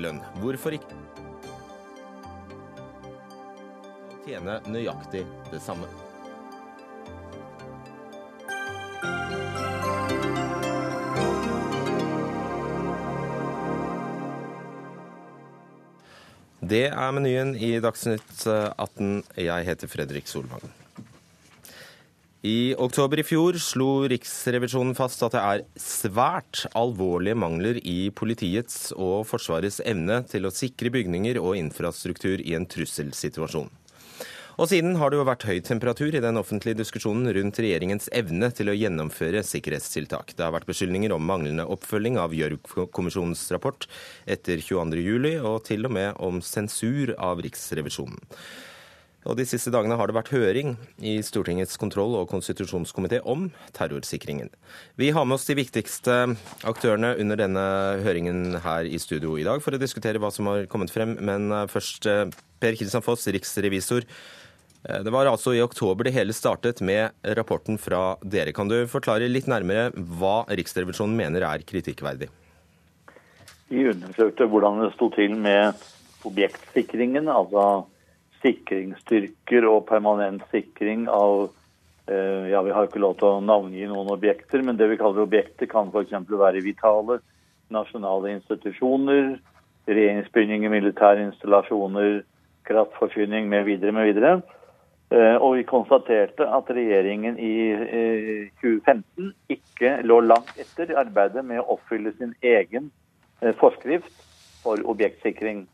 likelønn. Hvorfor ikke tjene nøyaktig det samme? Det er menyen i Dagsnytt 18. Jeg heter Fredrik Solvang. I oktober i fjor slo Riksrevisjonen fast at det er svært alvorlige mangler i politiets og Forsvarets evne til å sikre bygninger og infrastruktur i en trusselsituasjon. Og siden har det jo vært høy temperatur i den offentlige diskusjonen rundt regjeringens evne til å gjennomføre sikkerhetstiltak. Det har vært beskyldninger om manglende oppfølging av Gjørv-kommisjonens rapport etter 22.07, og til og med om sensur av Riksrevisjonen. Og De siste dagene har det vært høring i Stortingets kontroll- og konstitusjonskomité om terrorsikringen. Vi har med oss de viktigste aktørene under denne høringen her i studio i dag for å diskutere hva som har kommet frem. Men først, Per Kristian Foss, riksrevisor. Eh, det var altså i oktober det hele startet med rapporten fra dere. Kan du forklare litt nærmere hva Riksrevisjonen mener er kritikkverdig? Vi undersøkte hvordan det sto til med objektsikringen, altså sikringsstyrker og permanent sikring av eh, ja, Vi har ikke lov til å navngi noen objekter, men det vi kaller objekter kan f.eks. være vitale nasjonale institusjoner, regjeringsbygninger, militære installasjoner, kraftforsyning mv. mv. Eh, og vi konstaterte at regjeringen i 2015 eh, ikke lå langt etter arbeidet med å oppfylle sin egen forskrift for objektsikring.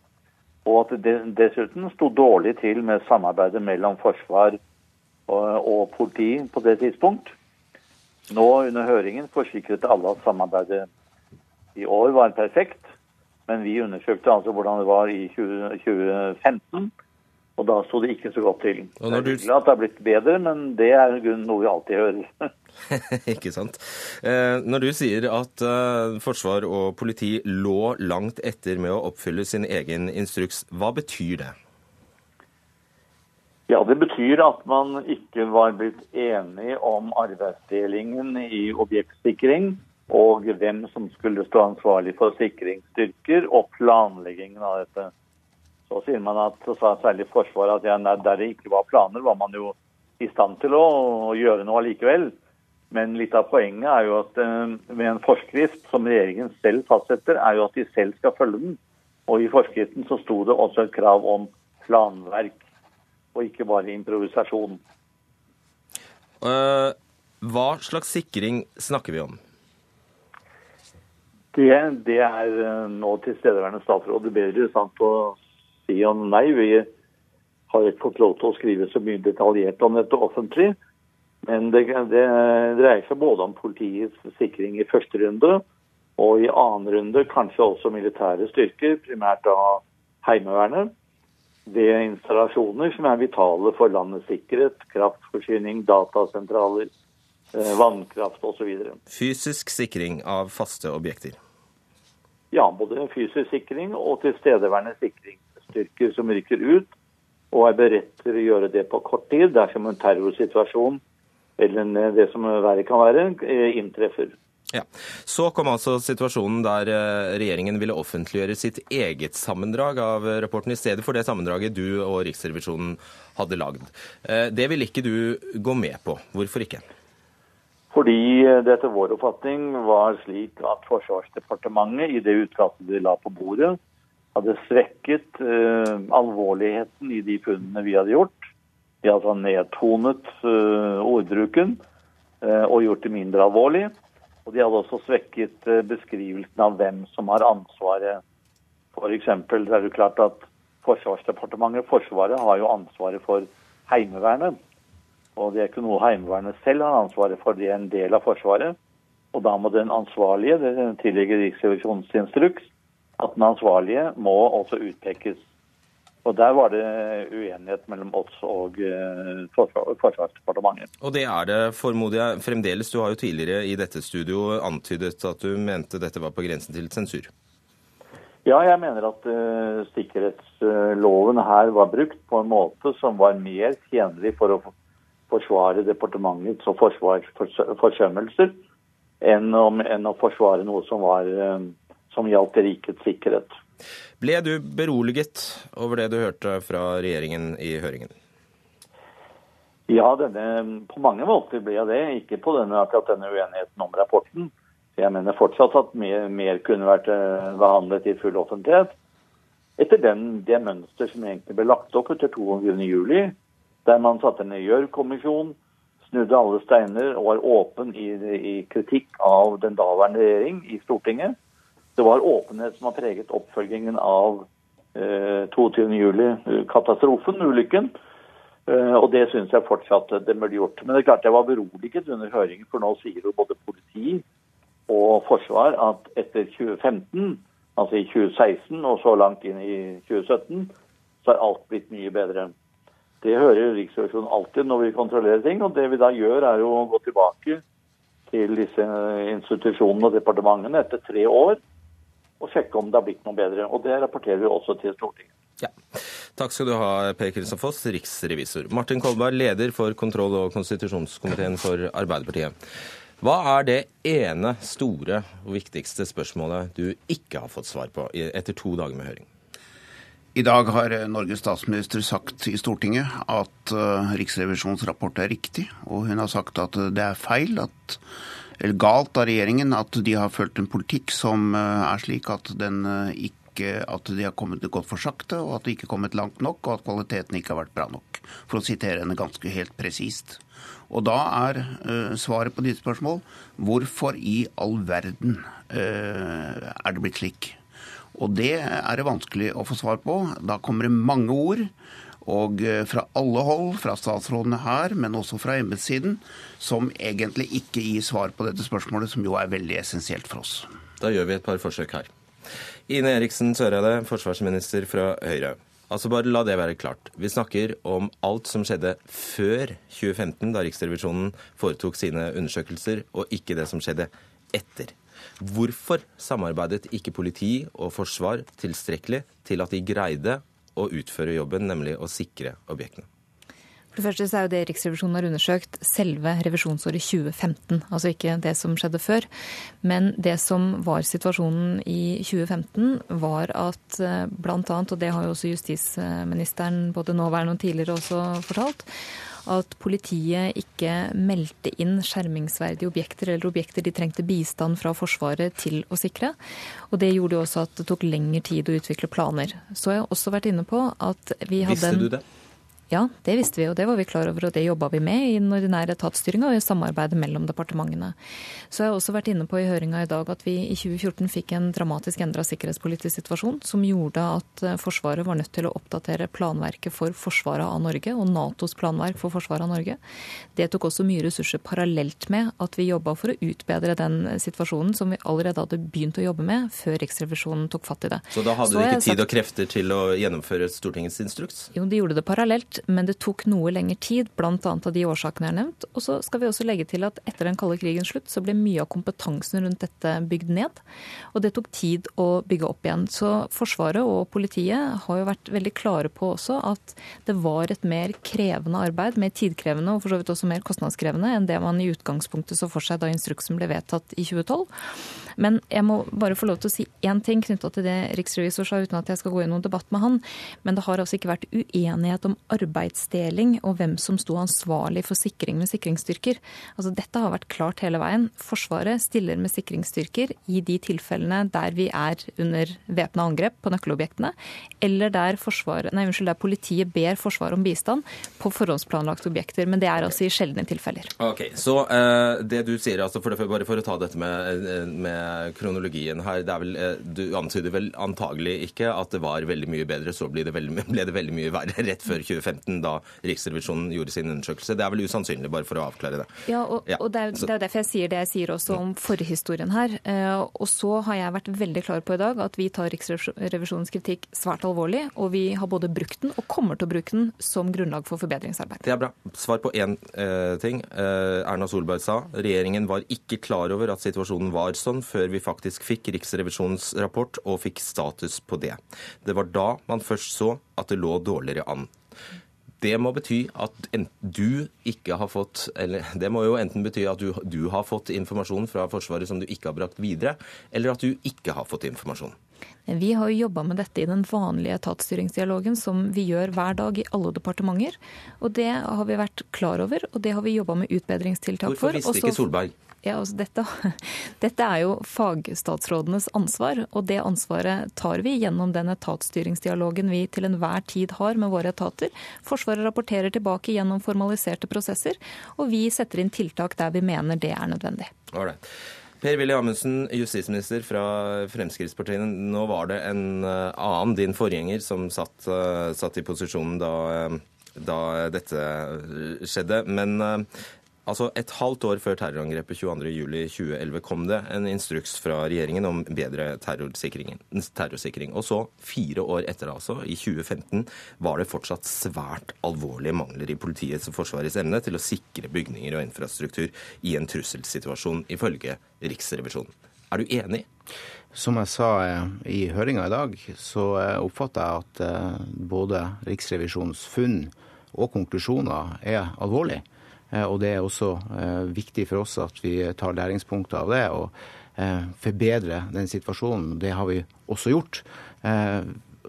Og at det dessuten sto dårlig til med samarbeidet mellom forsvar og politi på det tidspunkt. Nå under høringen forsikret alle at samarbeidet i år var perfekt. Men vi undersøkte altså hvordan det var i 2015. Og da sto det ikke så godt til. Og det er at det har blitt bedre, men det er noe vi alltid hører. ikke sant. Eh, når du sier at eh, forsvar og politi lå langt etter med å oppfylle sin egen instruks, hva betyr det? Ja, Det betyr at man ikke var blitt enig om arbeidsdelingen i objektsikring og hvem som skulle stå ansvarlig for sikringsstyrker og planleggingen av dette. Så sier man at særlig Forsvaret at ja, der det ikke var planer, var man jo i stand til å, å gjøre noe allikevel. Men litt av poenget er jo at eh, med en forskrift som regjeringen selv fastsetter, er jo at de selv skal følge den. Og i forskriften så sto det også et krav om planverk, og ikke bare improvisasjon. Uh, hva slags sikring snakker vi om? Det, det er eh, nå tilstedeværende statsråd bedre sant, å si om nei. Vi har ikke fått lov til å skrive så mye detaljert om dette offentlig. Men det, det dreier seg både om politiets sikring i første runde og i annen runde kanskje også militære styrker, primært da Heimevernet. Ved installasjoner som er vitale for landets sikkerhet, kraftforsyning, datasentraler, eh, vannkraft osv. Fysisk sikring av faste objekter? Ja, både fysisk sikring og tilstedeværende sikring styrker som rykker ut og er beredt til å gjøre det på kort tid dersom en terrorsituasjon eller det som verre kan være, eh, inntreffer. Ja. Så kom altså situasjonen der eh, regjeringen ville offentliggjøre sitt eget sammendrag av rapporten, i stedet for det sammendraget du og Riksrevisjonen hadde lagd. Eh, det ville ikke du gå med på. Hvorfor ikke? Fordi det etter vår oppfatning var slik at Forsvarsdepartementet i det utkastet de la på bordet, hadde svekket uh, alvorligheten i de funnene vi hadde gjort. De hadde altså nedtonet uh, ordbruken uh, og gjort det mindre alvorlig. Og de hadde også svekket beskrivelsen av hvem som har ansvaret. F.eks. er det klart at Forsvarsdepartementet, Forsvaret, har jo ansvaret for Heimevernet. Og det er ikke noe Heimevernet selv har ansvaret for, det er en del av Forsvaret. Og da må den ansvarlige, det tilligger Riksrevisjonens instruks, at den ansvarlige må også utpekes. Og Der var det uenighet mellom oss og uh, Forsvarsdepartementet. Og det er det, formoder jeg, fremdeles. Du har jo tidligere i dette studio antydet at du mente dette var på grensen til sensur. Ja, jeg mener at uh, sikkerhetsloven her var brukt på en måte som var mer tjenlig for å forsvare departementets og Forsvarets forsømmelser enn, enn, å forsvare noe som var uh, som gjaldt rikets sikkerhet. Ble du beroliget over det du hørte fra regjeringen i høringen? Ja, denne, på mange måter ble jeg det. Ikke på denne, akkurat denne uenigheten om rapporten. Jeg mener fortsatt at mer, mer kunne vært eh, behandlet i full offentlighet. Etter den, det mønster som egentlig ble lagt opp etter 22.07, der man satte ned Gjørv-kommisjon, snudde alle steiner og var åpen i, i, kritikk av den daværende regjering i Stortinget. Det var åpenhet som har preget oppfølgingen av eh, 22.07-katastrofen, ulykken. Eh, og det syns jeg fortsatt det burde gjort. Men det er klart jeg var beroliget under høringen, for nå sier jo både politi og forsvar at etter 2015, altså i 2016 og så langt inn i 2017, så er alt blitt mye bedre. Det hører Riksrevisjonen alltid når vi kontrollerer ting. Og det vi da gjør, er å gå tilbake til disse institusjonene og departementene etter tre år og sjekke om det har blitt noe bedre. Og det rapporterer vi også til Stortinget. Ja. Takk skal du ha, Per Kristian Foss, riksrevisor. Martin Kolberg, leder for kontroll- og konstitusjonskomiteen for Arbeiderpartiet. Hva er det ene store og viktigste spørsmålet du ikke har fått svar på etter to dager med høring? I dag har Norges statsminister sagt i Stortinget at uh, Riksrevisjonens rapport er riktig. Og hun har sagt at det er feil, at, eller galt av regjeringen, at de har ført en politikk som uh, er slik at den ikke ikke at de har kommet gått for sakte, og at de ikke har kommet langt nok, og at kvaliteten ikke har vært bra nok. For å sitere henne ganske helt presist. Og da er uh, svaret på ditt spørsmål hvorfor i all verden uh, er det blitt slik? Og det er det vanskelig å få svar på. Da kommer det mange ord. Og eh, fra alle hold, fra statsrådene her, men også fra embetssiden, som egentlig ikke gir svar på dette spørsmålet, som jo er veldig essensielt for oss. Da gjør vi et par forsøk her. Ine Eriksen Søreide, forsvarsminister fra Høyre. Altså bare La det være klart. Vi snakker om alt som skjedde før 2015, da Riksrevisjonen foretok sine undersøkelser, og ikke det som skjedde etter. Hvorfor samarbeidet ikke politi og forsvar tilstrekkelig til at de greide å utføre jobben, nemlig å sikre objektene? For det første så er jo det Riksrevisjonen har undersøkt selve revisjonsåret 2015, altså ikke det som skjedde før. Men det som var situasjonen i 2015, var at eh, bl.a., og det har jo også justisministeren både nåværende og tidligere også fortalt, at politiet ikke meldte inn skjermingsverdige objekter eller objekter de trengte bistand fra Forsvaret til å sikre. Og det gjorde jo også at det tok lengre tid å utvikle planer. Så jeg har jeg også vært inne på at vi hadde Visste du det? Ja, det visste vi, og det var vi klar over, og det jobba vi med i den ordinære etatsstyringa og i samarbeidet mellom departementene. Så jeg har også vært inne på i høringa i dag at vi i 2014 fikk en dramatisk endra sikkerhetspolitisk situasjon som gjorde at eh, Forsvaret var nødt til å oppdatere planverket for forsvaret av Norge og Natos planverk for forsvaret av Norge. Det tok også mye ressurser parallelt med at vi jobba for å utbedre den situasjonen som vi allerede hadde begynt å jobbe med før Riksrevisjonen tok fatt i det. Så da hadde dere ikke tid sagt... og krefter til å gjennomføre Stortingets instruks? Jo, de gjorde det parallelt men det tok noe lengre tid, bl.a. av de årsakene jeg har nevnt. Og så skal vi også legge til at etter den kalde krigens slutt, så ble mye av kompetansen rundt dette bygd ned. Og det tok tid å bygge opp igjen. Så Forsvaret og politiet har jo vært veldig klare på også at det var et mer krevende arbeid, mer tidkrevende og for så vidt også mer kostnadskrevende enn det man i utgangspunktet så for seg da instruksen ble vedtatt i 2012. Men jeg må bare få lov til å si én ting knytta til det riksrevisor sa, uten at jeg skal gå i noen debatt med han. Men det har altså ikke vært uenighet om arbeidsdeling og hvem som sto ansvarlig for sikring med sikringsstyrker. Altså Dette har vært klart hele veien. Forsvaret stiller med sikringsstyrker i de tilfellene der vi er under væpna angrep på nøkkelobjektene, eller der, nei, unnskyld, der politiet ber Forsvaret om bistand på forhåndsplanlagte objekter. Men det er altså i sjeldne tilfeller. Ok, Så uh, det du sier, altså for, bare for å ta dette med, eh, med kronologien her. Vel, eh, du antyder vel antagelig ikke at det var veldig mye bedre, så ble det veldig, ble det veldig mye verre rett før 2015, da Riksrevisjonen gjorde sin undersøkelse. Det er vel usannsynlig, bare for å avklare det. Ja, og, ja. og det, er, det, er, derfor jeg sier det jeg sier også om forhistorien her. Eh, og så har jeg vært veldig klar på i dag at vi tar Riksrevisjonens kritikk svært alvorlig, og vi har både brukt den og kommer til å bruke den som grunnlag for forbedringsarbeid. Det er bra. Svar på én eh, ting. Eh, Erna Solberg sa regjeringen var ikke klar over at situasjonen var sånn før før vi faktisk fikk Riksrevisjonens rapport og fikk status på det. Det var da man først så at det lå dårligere an. Det må bety at du ikke har fått Eller det må jo enten bety at du, du har fått informasjon fra Forsvaret som du ikke har brakt videre, eller at du ikke har fått informasjon. Vi har jo jobba med dette i den vanlige etatsstyringsdialogen som vi gjør hver dag i alle departementer. Og det har vi vært klar over, og det har vi jobba med utbedringstiltak for. Hvorfor visste ikke Solberg? Ja, altså dette, dette, er jo fagstatsrådenes ansvar, og det ansvaret tar vi gjennom den etatsstyringsdialogen vi til enhver tid har med våre etater. Forsvaret rapporterer tilbake gjennom formaliserte prosesser, og vi setter inn tiltak der vi mener det er nødvendig. Alright. Per-Willy Amundsen, justisminister fra Fremskrittspartiet. Nå var det en eh, annen, din forgjenger, som satt, eh, satt i posisjonen da, eh, da, dette skjedde. Men Altså Et halvt år før terrorangrepet 22.07.2011 kom det en instruks fra regjeringen om bedre terrorsikring. Og så, fire år etter, altså, i 2015, var det fortsatt svært alvorlige mangler i politiets og Forsvarets evne til å sikre bygninger og infrastruktur i en trusselsituasjon, ifølge Riksrevisjonen. Er du enig? Som jeg sa eh, i høringa i dag, så eh, oppfatter jeg at eh, både Riksrevisjonens funn og konklusjoner er alvorlige. Eh, og det er også eh, viktig for oss at vi tar læringspunkter av det og eh, forbedrer den situasjonen. Det har vi også gjort.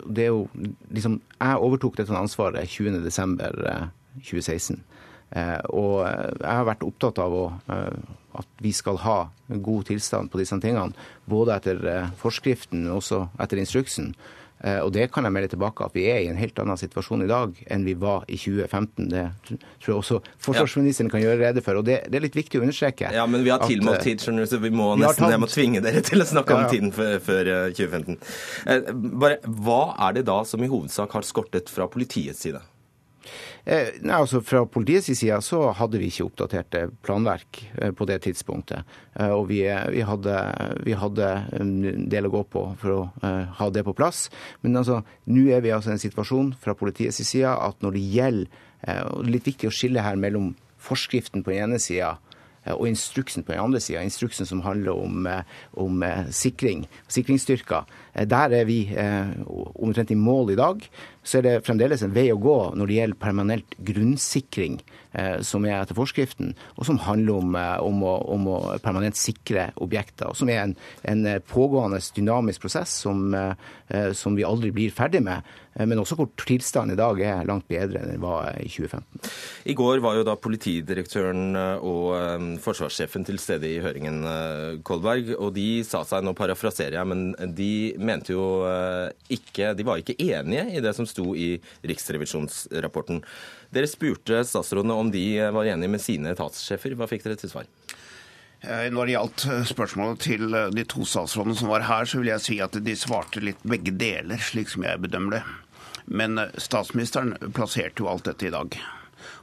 Jo liksom Jeg overtok dette ansvaret 20.12.2016. Og jeg har vært opptatt av å, at vi skal ha god tilstand på disse tingene. Både etter forskriften, og også etter instruksen. Eh, og det kan jeg melde tilbake at vi er i en helt annen situasjon i dag enn vi var i 2015. Det tror jeg også forsvarsministeren kan gjøre rede for. Og det, det er litt viktig å understreke. Ja, men vi har tilmålt eh, tid, skjønner du, så vi må nesten, jeg må tvinge dere til å snakke ja, ja. om tiden før, før 2015. Eh, bare, hva er det da som i hovedsak har skortet fra politiets side? Eh, nei, altså Fra politiets side så hadde vi ikke oppdaterte planverk eh, på det tidspunktet. Eh, og vi, vi, hadde, vi, hadde, en del å gå på for å ha det på plass. Men altså, nå er vi altså i en situasjon fra politiets side at når det gjelder og det er litt viktig å skille her mellom forskriften på den ene sida og instruksen på den andre sida, instruksen som handler om, om sikring, sikringsstyrker. Der er vi omtrent i mål i dag så er det fremdeles en vei å gå når det gjelder permanent grunnsikring, eh, som er etter forskriften, og som handler om, eh, om, å, om å, permanent sikre objekter. Som er en, en eh, pågående dynamisk prosess som, som, vi aldri blir ferdig med. Men også hvor tilstanden i dag er langt bedre enn den var i 2015. I går var jo da politidirektøren og forsvarssjefen til stede i høringen, Kolberg. Og de sa seg, nå parafraserer jeg, men de mente jo ikke De var ikke enige i det som sto i riksrevisjonsrapporten. Dere spurte statsrådene om de var enige med sine etatssjefer. Hva fikk dere til svar? Eh, når det gjaldt eh, spørsmålet til eh, de to statsrådene som var her, så vil jeg si at de svarte litt begge deler, slik som jeg bedømmer det. Men statsministeren plasserte jo alt dette i dag.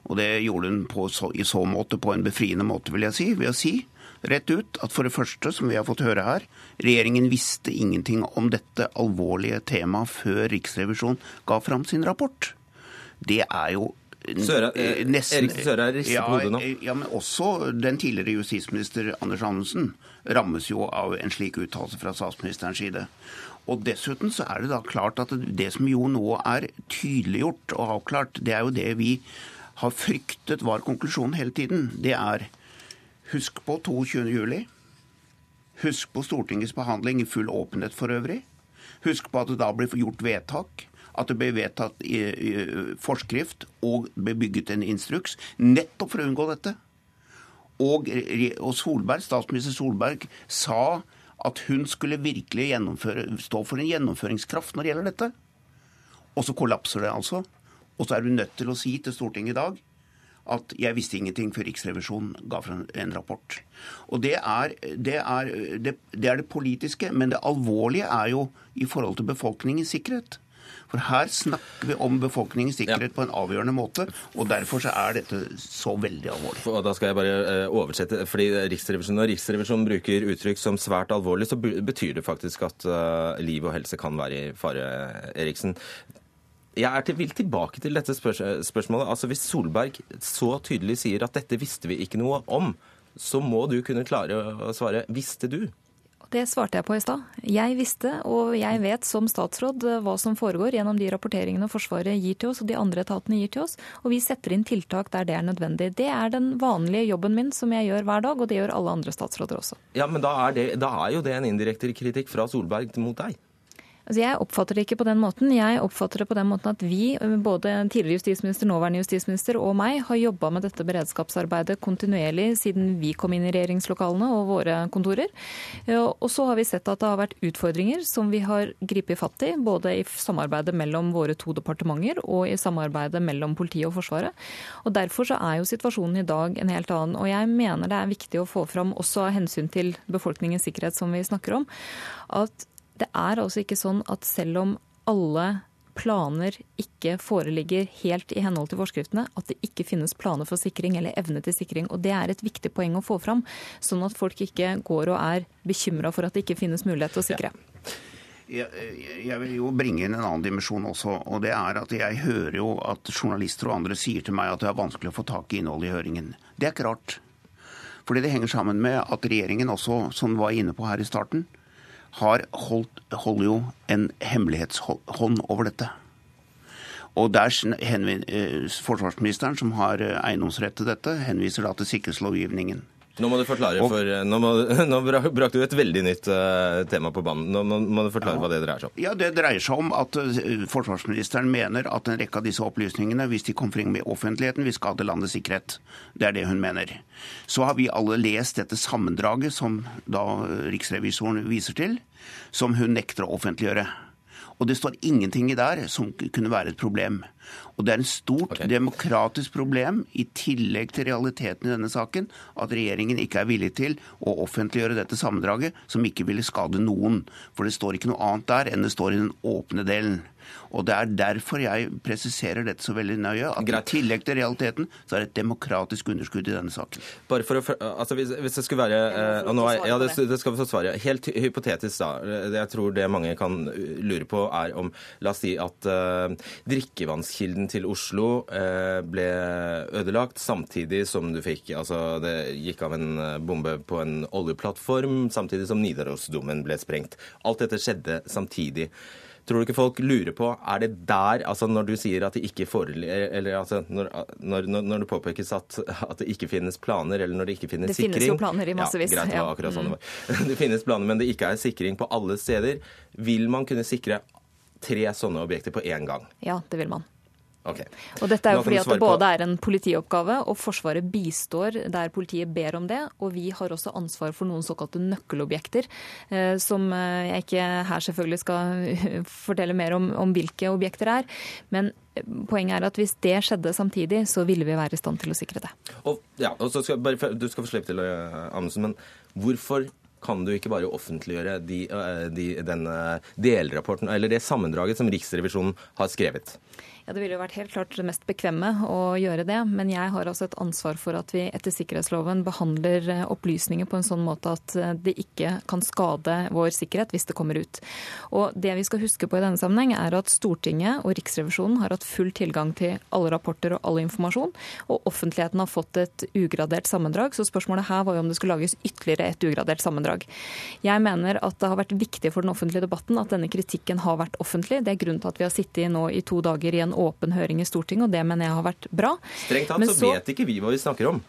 Og det gjorde hun på, i så måte på en befriende måte, vil jeg si, ved å si rett ut at for det første, som vi har fått høre her, regjeringen visste ingenting om dette alvorlige temaet før Riksrevisjonen ga fram sin rapport. Det er jo Søra, eh, nesten, Eriksen Søre rister ja, på hodet nå. Ja, men også den tidligere justisminister Anders Anundsen rammes jo av en slik uttalelse fra statsministerens side. Og Dessuten så er det da klart at det som jo nå er tydeliggjort og avklart, det er jo det vi har fryktet var konklusjonen hele tiden. Det er Husk på 22. juli. Husk på Stortingets behandling i full åpenhet for øvrig. Husk på at det da ble gjort vedtak. At det ble vedtatt i, i forskrift og ble bygget en instruks nettopp for å unngå dette. Og, og Solberg, statsminister Solberg sa at hun skulle virkelig stå for en gjennomføringskraft når det gjelder dette. Og så kollapser det altså. Og så er hun nødt til å si til Stortinget i dag at jeg visste ingenting før Riksrevisjonen ga fra en rapport. Og det er det, er, det, det er det, politiske, men det alvorlige er jo i forhold til befolkningens sikkerhet. For her snakker vi om befolkningens sikkerhet ja. på en avgjørende måte, og derfor så er dette så veldig alvorlig. Og da skal jeg bare eh, oversette, fordi Riksrevisjonen, Når Riksrevisjonen bruker uttrykk som svært alvorlig, så betyr det faktisk at uh, liv og helse kan være i fare, Eriksen. Jeg til, vil tilbake til dette spørs spørsmålet. Altså Hvis Solberg så tydelig sier at dette visste vi ikke noe om, så må du kunne klare å svare visste du? Det svarte jeg på i stad. Jeg visste, og jeg vet som statsråd hva som foregår gjennom de rapporteringene Forsvaret gir til oss og de andre etatene gir til oss, og vi setter inn tiltak der det er nødvendig. Det er den vanlige jobben min som jeg gjør hver dag, og det gjør alle andre statsråder også. Ja, Men da er, det, da er jo det en indirekte kritikk fra Solberg mot deg? Altså jeg oppfatter det ikke på den måten. Jeg oppfatter det på den måten at vi, både tidligere justisminister, nåværende justisminister og meg, har jobba med dette beredskapsarbeidet kontinuerlig siden vi kom inn i regjeringslokalene og våre kontorer. Og så har vi sett at det har vært utfordringer som vi har gripet fatt i, både i samarbeidet mellom våre to departementer og i samarbeidet mellom politiet og Forsvaret. Og Derfor så er jo situasjonen i dag en helt annen. Og jeg mener det er viktig å få fram, også av hensyn til befolkningens sikkerhet som vi snakker om, at det er altså ikke sånn at selv om alle planer ikke foreligger helt i henhold til forskriftene, at det ikke finnes planer for sikring eller evne til sikring. Og Det er et viktig poeng å få fram, sånn at folk ikke går og er bekymra for at det ikke finnes mulighet til å sikre. Jeg, jeg, vil jo bringe inn en annen dimensjon også. og det er at Jeg hører jo at journalister og andre sier til meg at det er vanskelig å få tak i innholdet i høringen. Det er ikke rart. Fordi det henger sammen med at regjeringen også, som var inne på her i starten, har holdt, holder jo en hemmelighetshånd over dette. Og der eh, Forsvarsministeren, som har eh, eiendomsrett til dette, henviser da til sikkerhetslovgivningen. Nå må du forklare, for eh, nå, må, nå brakte du et veldig nytt uh, tema på banen. Nå må, må, du forklare ja. hva det dreier seg om. Ja, Det dreier seg om at uh, forsvarsministeren mener at en rekke av disse opplysningene, hvis de kom frem med offentligheten, vil skade landets sikkerhet. Det er det hun mener. Så har vi alle lest dette sammendraget som da riksrevisoren viser til, som hun nekter å offentliggjøre. Og det står ingenting i der som kunne være et problem. Og det er en stort okay. demokratisk problem, i tillegg til realiteten i denne saken, at regjeringen ikke er villig til å offentliggjøre dette sammendraget, som ikke ville skade noen. For det står ikke noe annet der enn det står i den åpne delen. Og Det er derfor jeg presiserer dette så veldig nøye. at Greit. I tillegg til realiteten så er det et demokratisk underskudd i denne saken. Bare for å, altså hvis, hvis det skulle være eh, og nå er, Ja, det, det skal vi få svare. Helt hypotetisk, da. Jeg tror det mange kan lure på, er om La oss si at eh, drikkevannskilden til Oslo eh, ble ødelagt samtidig som du fikk Altså, det gikk av en bombe på en oljeplattform, samtidig som Nidarosdomen ble sprengt. Alt dette skjedde samtidig. Tror du ikke folk lurer på er det der, altså når du sier at det ikke foreligger Eller altså når, når, når, det påpekes at, at, det ikke finnes planer, eller når det ikke finnes sikring Det finnes jo planer i massevis. Ja, greit, det var akkurat sånn det var. Mm. Det finnes planer, men det ikke er sikring på alle steder. Vil man kunne sikre tre sånne objekter på én gang? Ja, det vil man. Okay. Og dette er jo fordi at det både er en politioppgave, og Forsvaret bistår der politiet ber om det. Og vi har også ansvar for noen såkalte nøkkelobjekter, eh, som eh, jeg ikke her selvfølgelig skal fortelle mer om, om hvilke objekter er. Men eh, poenget er at hvis det skjedde samtidig, så ville vi være i stand til å sikre det. Og, ja, og så skal, bare, du skal få slippe til, Amundsen, men hvorfor kan du ikke bare offentliggjøre de, de, den delrapporten, eller det sammendraget som Riksrevisjonen har skrevet? Ja, Det ville jo vært helt klart det mest bekvemme å gjøre det. Men jeg har altså et ansvar for at vi etter sikkerhetsloven behandler eh, opplysninger på en sånn måte at eh, det ikke kan skade vår sikkerhet hvis det kommer ut. Og det vi skal huske på i denne sammenheng, er at Stortinget og Riksrevisjonen har hatt full tilgang til alle rapporter og all informasjon, og offentligheten har fått et ugradert sammendrag. Så spørsmålet her var jo om det skulle lages ytterligere et ugradert sammendrag. Jeg mener at det har vært viktig for den offentlige debatten at denne kritikken har vært offentlig. Det er grunnen til at vi har sittet nå i to dager i en åpen høring i Stortinget, og det mener jeg har vært bra. Strengt tatt så, så vet ikke vi hva vi snakker om.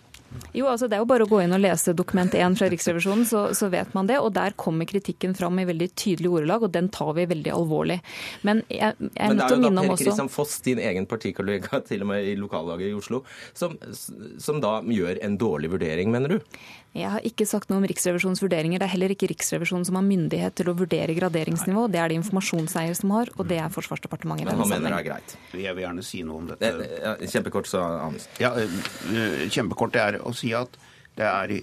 Jo, altså Det er jo bare å gå inn og lese dokument 1 fra Riksrevisjonen, så, så, vet man det. Og der kommer kritikken fram i veldig tydelige ordelag, og den tar vi veldig alvorlig. Men jeg, jeg er nødt til å minne om også Men det er jo da Per Kristian Foss, din egen partikollega til og med i lokallaget i Oslo, som, som da gjør en dårlig vurdering, mener du? Jeg har ikke sagt noe om Riksrevisjonens vurderinger. Det er heller ikke Riksrevisjonen som har myndighet til å vurdere graderingsnivå. Det er det informasjonseier som har, og det er Forsvarsdepartementet. Men han mener det er greit? Jeg vil gjerne si noe om dette. Ja, kjempekort, så Anders. Ja, kjempekort. kjempekort er å si at det er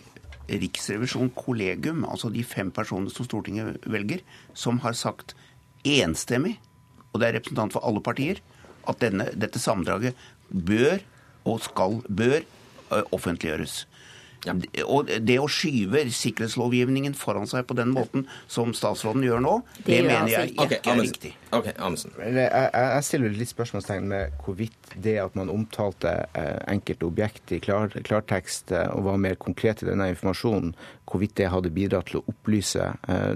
Riksrevisjon kollegium, altså de fem personene som Stortinget velger, som har sagt enstemmig, og det er representant for alle partier, at denne, dette sammendraget bør og skal bør eh, offentliggjøres. Ja. Og det å skyve sikkerhetslovgivningen foran seg på den måten som statsråden gjør nå, det, det mener altså jeg ikke okay, er riktig. Ok, Amundsen. Jeg, jeg, stiller litt spørsmålstegn med hvorvidt det at man omtalte eh, enkelte objekt i klar, klartekst eh, og var mer konkret i denne informasjonen, hvorvidt det hadde bidratt til å opplyse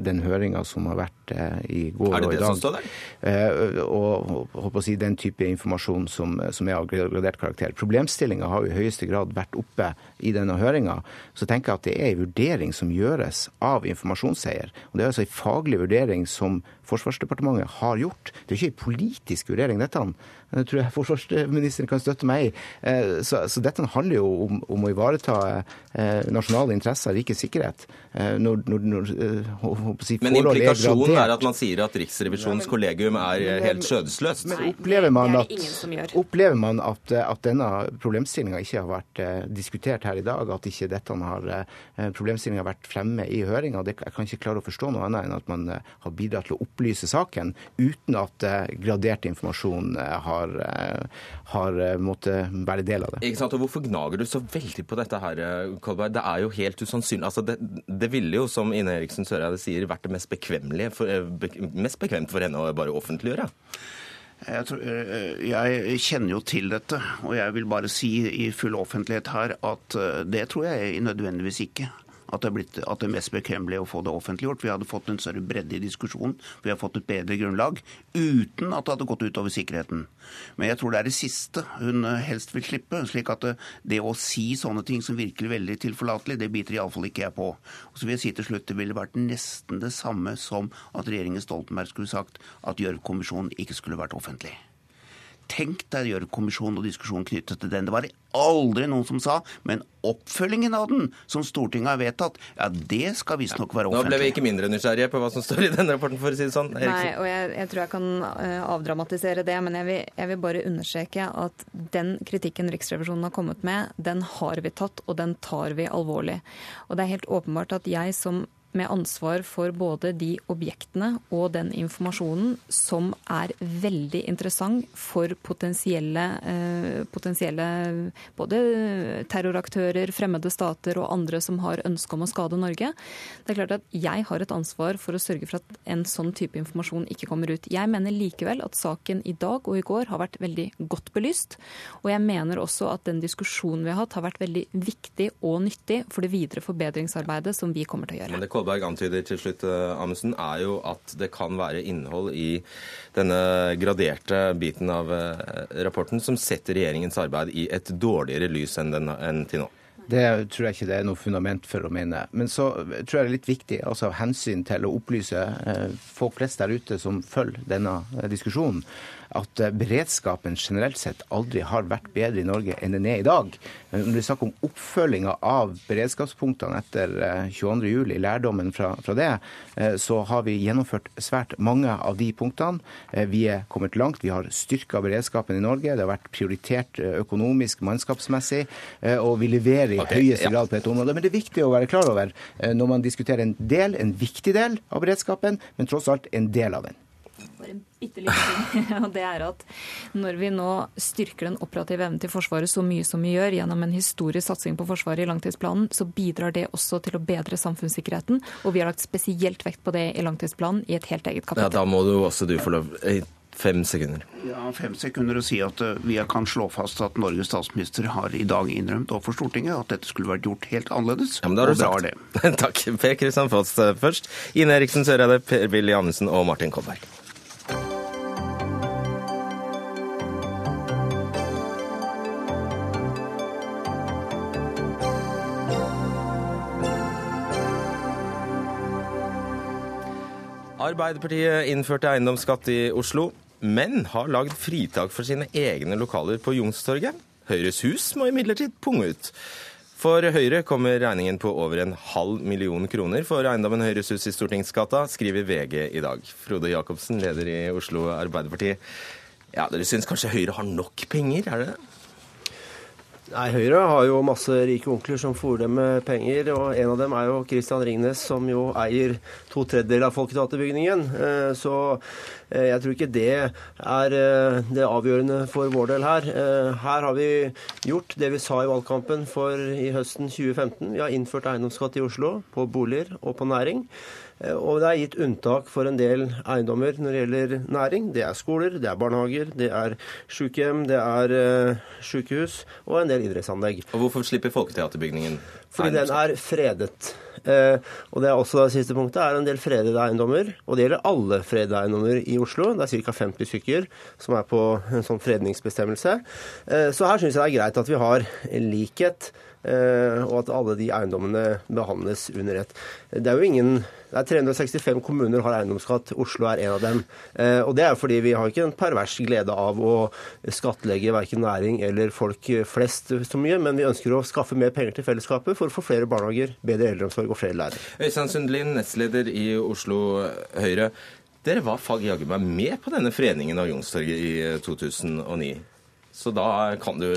den høringa som har vært i går og i dag. Er det det som står der? Og, håper å si, den type informasjon som, som er av gradert karakter. Problemstillinga har jo i høyeste grad vært oppe i denne høringa. Så tenker jeg at det er en vurdering som gjøres av informasjonseier. Og det er altså en faglig vurdering som Forsvarsdepartementet har gjort. Det er ikke en politisk vurdering, dette. Det tror jeg forsvarsministeren kan støtte meg i. Eh, så, så dette handler jo om, om å ivareta eh, nasjonale interesser, rikets sikkerhet. Eh, når, når, når, si, Men implikasjonen er, er, at man sier at Riksrevisjonens kollegium er helt skjødesløst? Men opplever man at, opplever man at, at denne problemstillinga ikke har vært diskutert her i dag, at ikke dette har problemstillinga vært fremme i høringa? Jeg kan ikke klare å forstå noe annet enn at man har bidratt til å opplyse saken uten at gradert informasjon har har, eh, har eh, måttet være del av det. Ikke sant, og Hvorfor gnager du så veldig på dette her, eh, Kolberg? Det er jo helt usannsynlig. Altså, det, det, ville jo, som Ine Eriksen Søreide sier, vært det mest, for, mest bekvemt for henne å bare offentliggjøre. Jeg, tror, jeg, kjenner jo til dette, og jeg vil bare si i full offentlighet her at det tror jeg nødvendigvis ikke at det, blitt, at det mest bekvemmelige å få det offentliggjort. Vi hadde fått en større bredde i diskusjonen, vi har fått et bedre grunnlag, uten at det hadde gått utover sikkerheten. Men jeg tror det er det siste hun eh, helst vil slippe. slik at det, det å si sånne ting som virker veldig tilforlatelig, det biter iallfall ikke jeg på. Og så vil jeg si til slutt, Det ville vært nesten det samme som at regjeringen Stoltenberg skulle sagt at Gjørv-kommisjonen ikke skulle vært offentlig. Tenk deg å gjøre kommisjonen og diskusjonen knyttet til den. Det var aldri noen som sa, men oppfølgingen av den, som Stortinget har vedtatt, ja, det skal visstnok være offentlig. Nå ble vi ikke mindre nysgjerrige på hva som står i denne rapporten, for å si det sånn. Eriksen. Nei, og jeg, jeg, tror jeg kan uh, avdramatisere det, men jeg vil, jeg vil, bare understreke at den kritikken Riksrevisjonen har kommet med, den har vi tatt, og den tar vi alvorlig. Og det er helt åpenbart at jeg som med ansvar for både de objektene og den informasjonen som er veldig interessant for potensielle, eh, potensielle både terroraktører, fremmede stater og andre som har ønske om å skade Norge. Det er klart at Jeg har et ansvar for å sørge for at en sånn type informasjon ikke kommer ut. Jeg mener likevel at saken i dag og i går har vært veldig godt belyst. Og jeg mener også at den diskusjonen vi har hatt, har vært veldig viktig og nyttig for det videre forbedringsarbeidet som vi kommer til å gjøre. Kolberg antyder til slutt, eh, Amundsen, er jo at det kan være innhold i denne graderte biten av eh, rapporten som setter regjeringens arbeid i et dårligere lys enn, den, enn til nå. Det tror jeg ikke det er noe fundament for å mene. Men så tror jeg det er litt viktig altså av hensyn til å opplyse eh, folk flest der ute som følger denne diskusjonen, at eh, beredskapen generelt sett aldri har vært bedre i Norge enn den er i dag. Når det er snakk om oppfølginga av beredskapspunktene etter 22.07, eh, lærdommen fra, fra, det, eh, så har vi gjennomført svært mange av de punktene. Vi er kommet langt. Vi har styrka beredskapen i Norge. Det har vært prioritert økonomisk, mannskapsmessig, og vi leverer i okay, høyeste ja. grad på et område. Men det er viktig å være klar over når man diskuterer en del, en viktig del av beredskapen, men tross alt en del av den bare en bitte liten ting. og det er at Når vi nå styrker den operative evnen til Forsvaret så mye som vi gjør gjennom en historisk satsing på Forsvaret i langtidsplanen, så bidrar det også til å bedre samfunnssikkerheten. Og vi har lagt spesielt vekt på det i langtidsplanen i et helt eget kapittel. Ja, Da må du også du få lov. Fem sekunder. Ja, fem sekunder å si at eh, vi kan slå fast at Norges statsminister har i dag innrømt overfor Stortinget at dette skulle vært gjort helt annerledes. Ja, men da har du sagt. Det. Takk. Per Kristian Foss eh, først. Ine Eriksen Søreide, Per-Willy Amundsen og Martin Kolberg. Arbeiderpartiet innførte eiendomsskatt i Oslo, men har lagd fritak for sine egne lokaler på Youngstorget. Høyres hus må imidlertid punge ut. For Høyre kommer regningen på over en halv million kroner for eiendommen Høyres hus i Stortingsgata, skriver VG i dag. Frode Jacobsen, leder i Oslo Arbeiderparti. Ja, Dere syns kanskje Høyre har nok penger, er det det? Nei, Høyre har jo masse rike onkler som fòrer dem med penger. og En av dem er jo Christian Ringnes, som jo eier to tredjedeler av Folketeaterbygningen. Eh, så eh, jeg tror ikke det er eh, det avgjørende for vår del her. Her har vi gjort det vi sa i valgkampen for i høsten 2015. Vi har innført eiendomsskatt i Oslo på boliger og på næring. Eh, og det er gitt unntak for en del eiendommer når det gjelder næring. Det er skoler, det er barnehager, det er sykehjem, det er uh, sykehus og en del idrettsanlegg. Og Hvorfor slipper Folketeaterbygningen? Fordi den er fredet. Eh, og det er også det siste punktet er en del fredede eiendommer. Og det gjelder alle fredede eiendommer i Oslo. Det er ca. 50 stykker som er på en sånn fredningsbestemmelse. Eh, så her syns jeg det er greit at vi har likhet. Eh, og at alle de eiendommene behandles under ett. Det er jo ingen det er 365 kommuner har eiendomsskatt, Oslo er en av dem. Eh, og Det er fordi vi har ikke en pervers glede av å skattlegge verken næring eller folk flest så mye, men vi ønsker å skaffe mer penger til fellesskapet for å få flere barnehager, bedre eldreomsorg og flere lærere. Øystein Sundlin, nestleder i Oslo Høyre. Dere var fag jaggu meg med på denne foreningen av Youngstorget i 2009. Så da, kan du,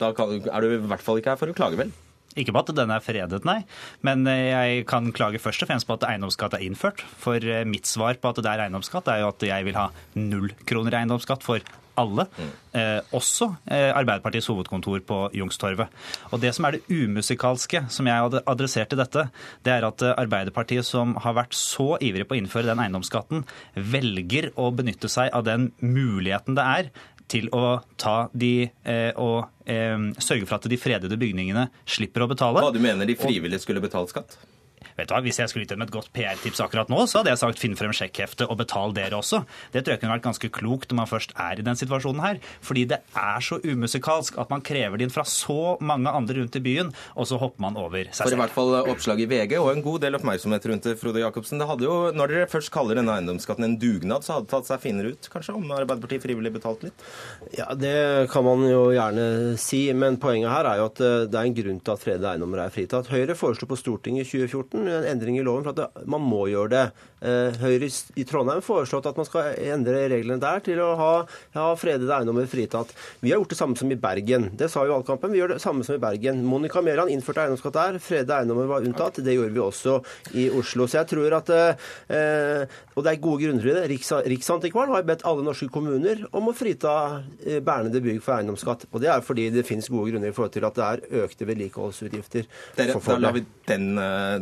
da er du i hvert fall ikke her for å klage, vel? Ikke på at den er fredet, nei. Men eh, jeg kan klage først og fremst på at eiendomsskatt er innført. For eh, mitt svar på at det er eiendomsskatt, er jo at jeg vil ha null kroner eiendomsskatt for alle, eh, også eh, Arbeiderpartiets hovedkontor på Youngstorget. Og Det som er det umusikalske som jeg hadde adressert i dette, det er at eh, Arbeiderpartiet, som har vært så ivrig på å innføre den eiendomsskatten, velger å benytte seg av den muligheten det er til å ta de eh, og eh, sørge for at de fredede bygningene slipper å betale. Hva du mener de frivillige skulle betalt skatt? Vet du hva, Hvis jeg skulle gitt dem et godt PR-tips akkurat nå, så hadde jeg sagt finn frem sjekkheftet og betal dere også. Det tror jeg kunne vært ganske klokt når man først er i den situasjonen her. Fordi det er så umusikalsk at man krever det inn fra så mange andre rundt i byen, og så hopper man over seg selv. For i hvert fall oppslag i VG og en god del oppmerksomhet rundt det, Frode Jacobsen. Det hadde jo, Når dere først kaller denne eiendomsskatten en dugnad, så hadde det tatt seg finere ut, kanskje, om Arbeiderpartiet frivillig betalt litt? Ja, det kan man jo gjerne si, men poenget her er jo at eh, det er en grunn til at fredede eiendommer er fritatt. Høyre foreslo på Stortinget i 2014 en endring i loven for man må gjøre det. Eh, Høyre i Trondheim foreslått at man skal endre reglene der til å ha, ha fredede eiendommer fritatt. Vi har gjort det samme som i Bergen. Det sa jo valgkampen. Vi gjør det samme som i Bergen. Monica Mæland innførte eiendomsskatt der. Fredede eiendommer var unntatt. Det gjorde vi også i Oslo. Så jeg tror at eh, Og det er gode grunner til det. Riks, Riksantikvaren har bedt alle norske kommuner om å frita eh, bernede bygg for eiendomsskatt. Og det er fordi det finnes gode grunner i forhold til at det er økte vedlikeholdsutgifter. Dere, da lar vi den,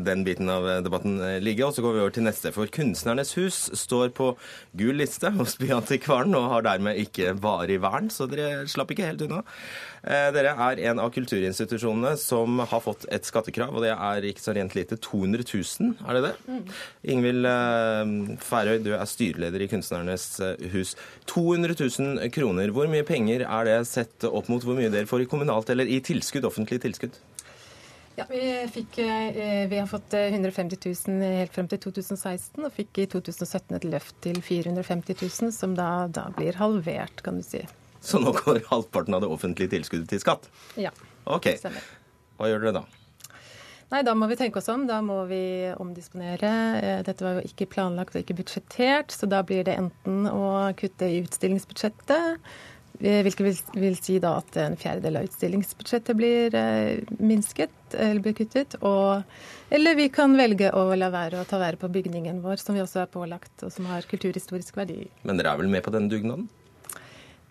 den biten av debatten ligge, og så går vi over til neste. For Kunstnernes hus står på gul liste hos Byantikvaren og har dermed ikke varig vern, så dere slapp ikke helt unna. Eh, dere er en av kulturinstitusjonene som har fått et skattekrav, og det er ikke så rent lite. 200 000, er det det? Mm. Ingvild eh, Færøy, du er styreleder i Kunstnernes eh, hus. 200 000 kroner, hvor mye penger er det sett opp mot hvor mye dere får i kommunalt eller i tilskudd, offentlig tilskudd? Ja, vi, fikk, vi, har fått 150 000 helt frem til 2016, og fikk i 2017 et løft til 450 000, som da, da blir halvert, kan du si. Så nå går halvparten av det offentlige tilskuddet til skatt? Ja. Ok. Hva gjør dere da? Nei, Da må vi tenke oss om. Da må vi omdisponere. Eh, dette var jo ikke planlagt og ikke budsjettert, så da blir det enten å kutte i utstillingsbudsjettet, eh, hvilket vil, vil si da at en fjerdedel av utstillingsbudsjettet blir eh, minsket eller blir kuttet. Og, eller vi kan velge å la være å ta vare på bygningen vår, som vi også er pålagt, og som har kulturhistorisk verdi. Men dere er vel med på denne dugnaden?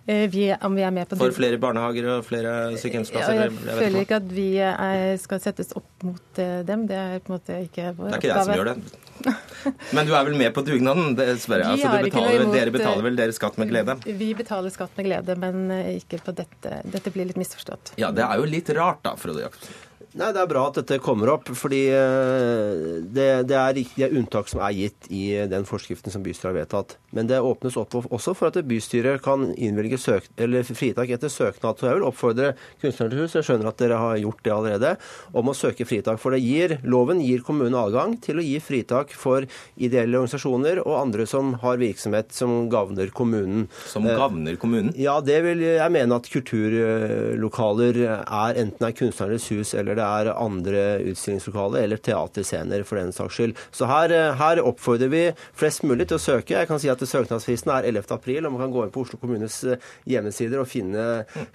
Eh, vi, om vi er med på For flere barnehager og flere sykehjemsplasser? Ja, jeg, jeg føler ikke at vi er, skal settes opp mot eh, dem. Det er på en måte ikke vår oppgave. Det er ikke jeg som gjør det. Men du er vel med på dugnaden? Det spør jeg. Altså, betaler, imot, dere betaler vel deres skatt med glede? Vi betaler skatt med glede, men ikke på dette. Dette blir litt misforstått. Ja, det er jo litt rart da, Frode Jacobsen. Nei, Det er bra at dette kommer opp, fordi eh, det, det er riktige unntak som er gitt i den forskriften som bystyret har vedtatt. Men det åpnes opp også for at bystyret kan innvilge fritak etter søknad. Så jeg vil oppfordre Kunstnernes hus, jeg skjønner at dere har gjort det allerede, om å søke fritak. For det gir, loven gir kommunen adgang til å gi fritak for ideelle organisasjoner og andre som har virksomhet som gagner kommunen. Som gagner kommunen? Ja, det vil jeg mene at kulturlokaler er, enten er Kunstnernes hus eller det er andre utstillingslokaler eller teaterscener for den saks skyld. Så her, her, oppfordrer vi flest mulig til å søke. Jeg kan si at Søknadsfristen er 11. april, og man kan gå inn på Oslo kommunes eh, hjemmesider og finne,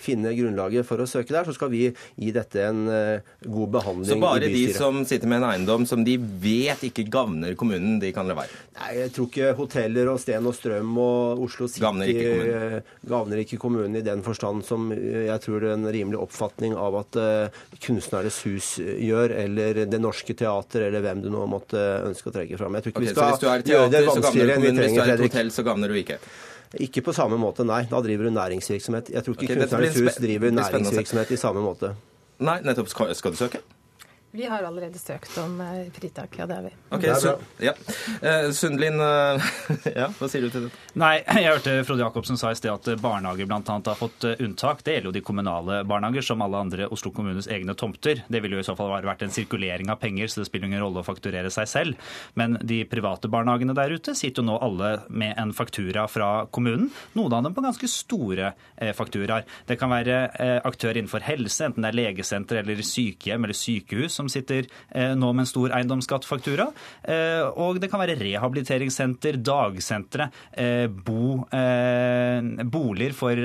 finne grunnlaget for å søke der. Så skal vi gi dette en uh, god behandling i bystyret. Så bare de som sitter med en eiendom som de vet ikke gagner kommunen, de kan la være? Nei, jeg tror ikke hoteller og Sten og Strøm og Oslo City gagner ikke kommunen, eh, gavner ikke kommunen i den forstand som jeg tror det er en rimelig oppfatning av at kunstnere hus gjør, eller Det Norske Teater, eller hvem du nå måtte ønske å trekke fram. Jeg tror ikke okay, vi skal teater, gjøre det vanskeligere enn vi trenger, Hvis du er et hotell, så gagner du ikke? Ikke på samme måte, nei. Da driver du næringsvirksomhet. Jeg tror ikke okay, Kunstnernes hus driver næringsvirksomhet i samme måte. Nei, nettopp. Skal du søke? Vi har allerede søkt om eh, fritak, ja det har vi. Ok, så, ja. Eh, Sundlin, eh, ja, hva sier du til det? Nei, jeg hørte Frode Jacobsen sa i sted at barnehager bl.a. har fått unntak. Det gjelder jo de kommunale barnehager, som alle andre Oslo kommunes egne tomter. Det ville jo i så fall vært en sirkulering av penger, så det spiller ingen rolle å fakturere seg selv. Men de private barnehagene der ute sitter jo nå alle med en faktura fra kommunen. Noen av dem på ganske store eh, fakturaer. Det kan være eh, aktører innenfor helse, enten det er legesenter eller sykehjem eller sykehus som sitter eh, nå med en stor eiendomsskattfaktura. Eh, og det kan være rehabiliteringssenter, dagsentre, eh, bo, boliger for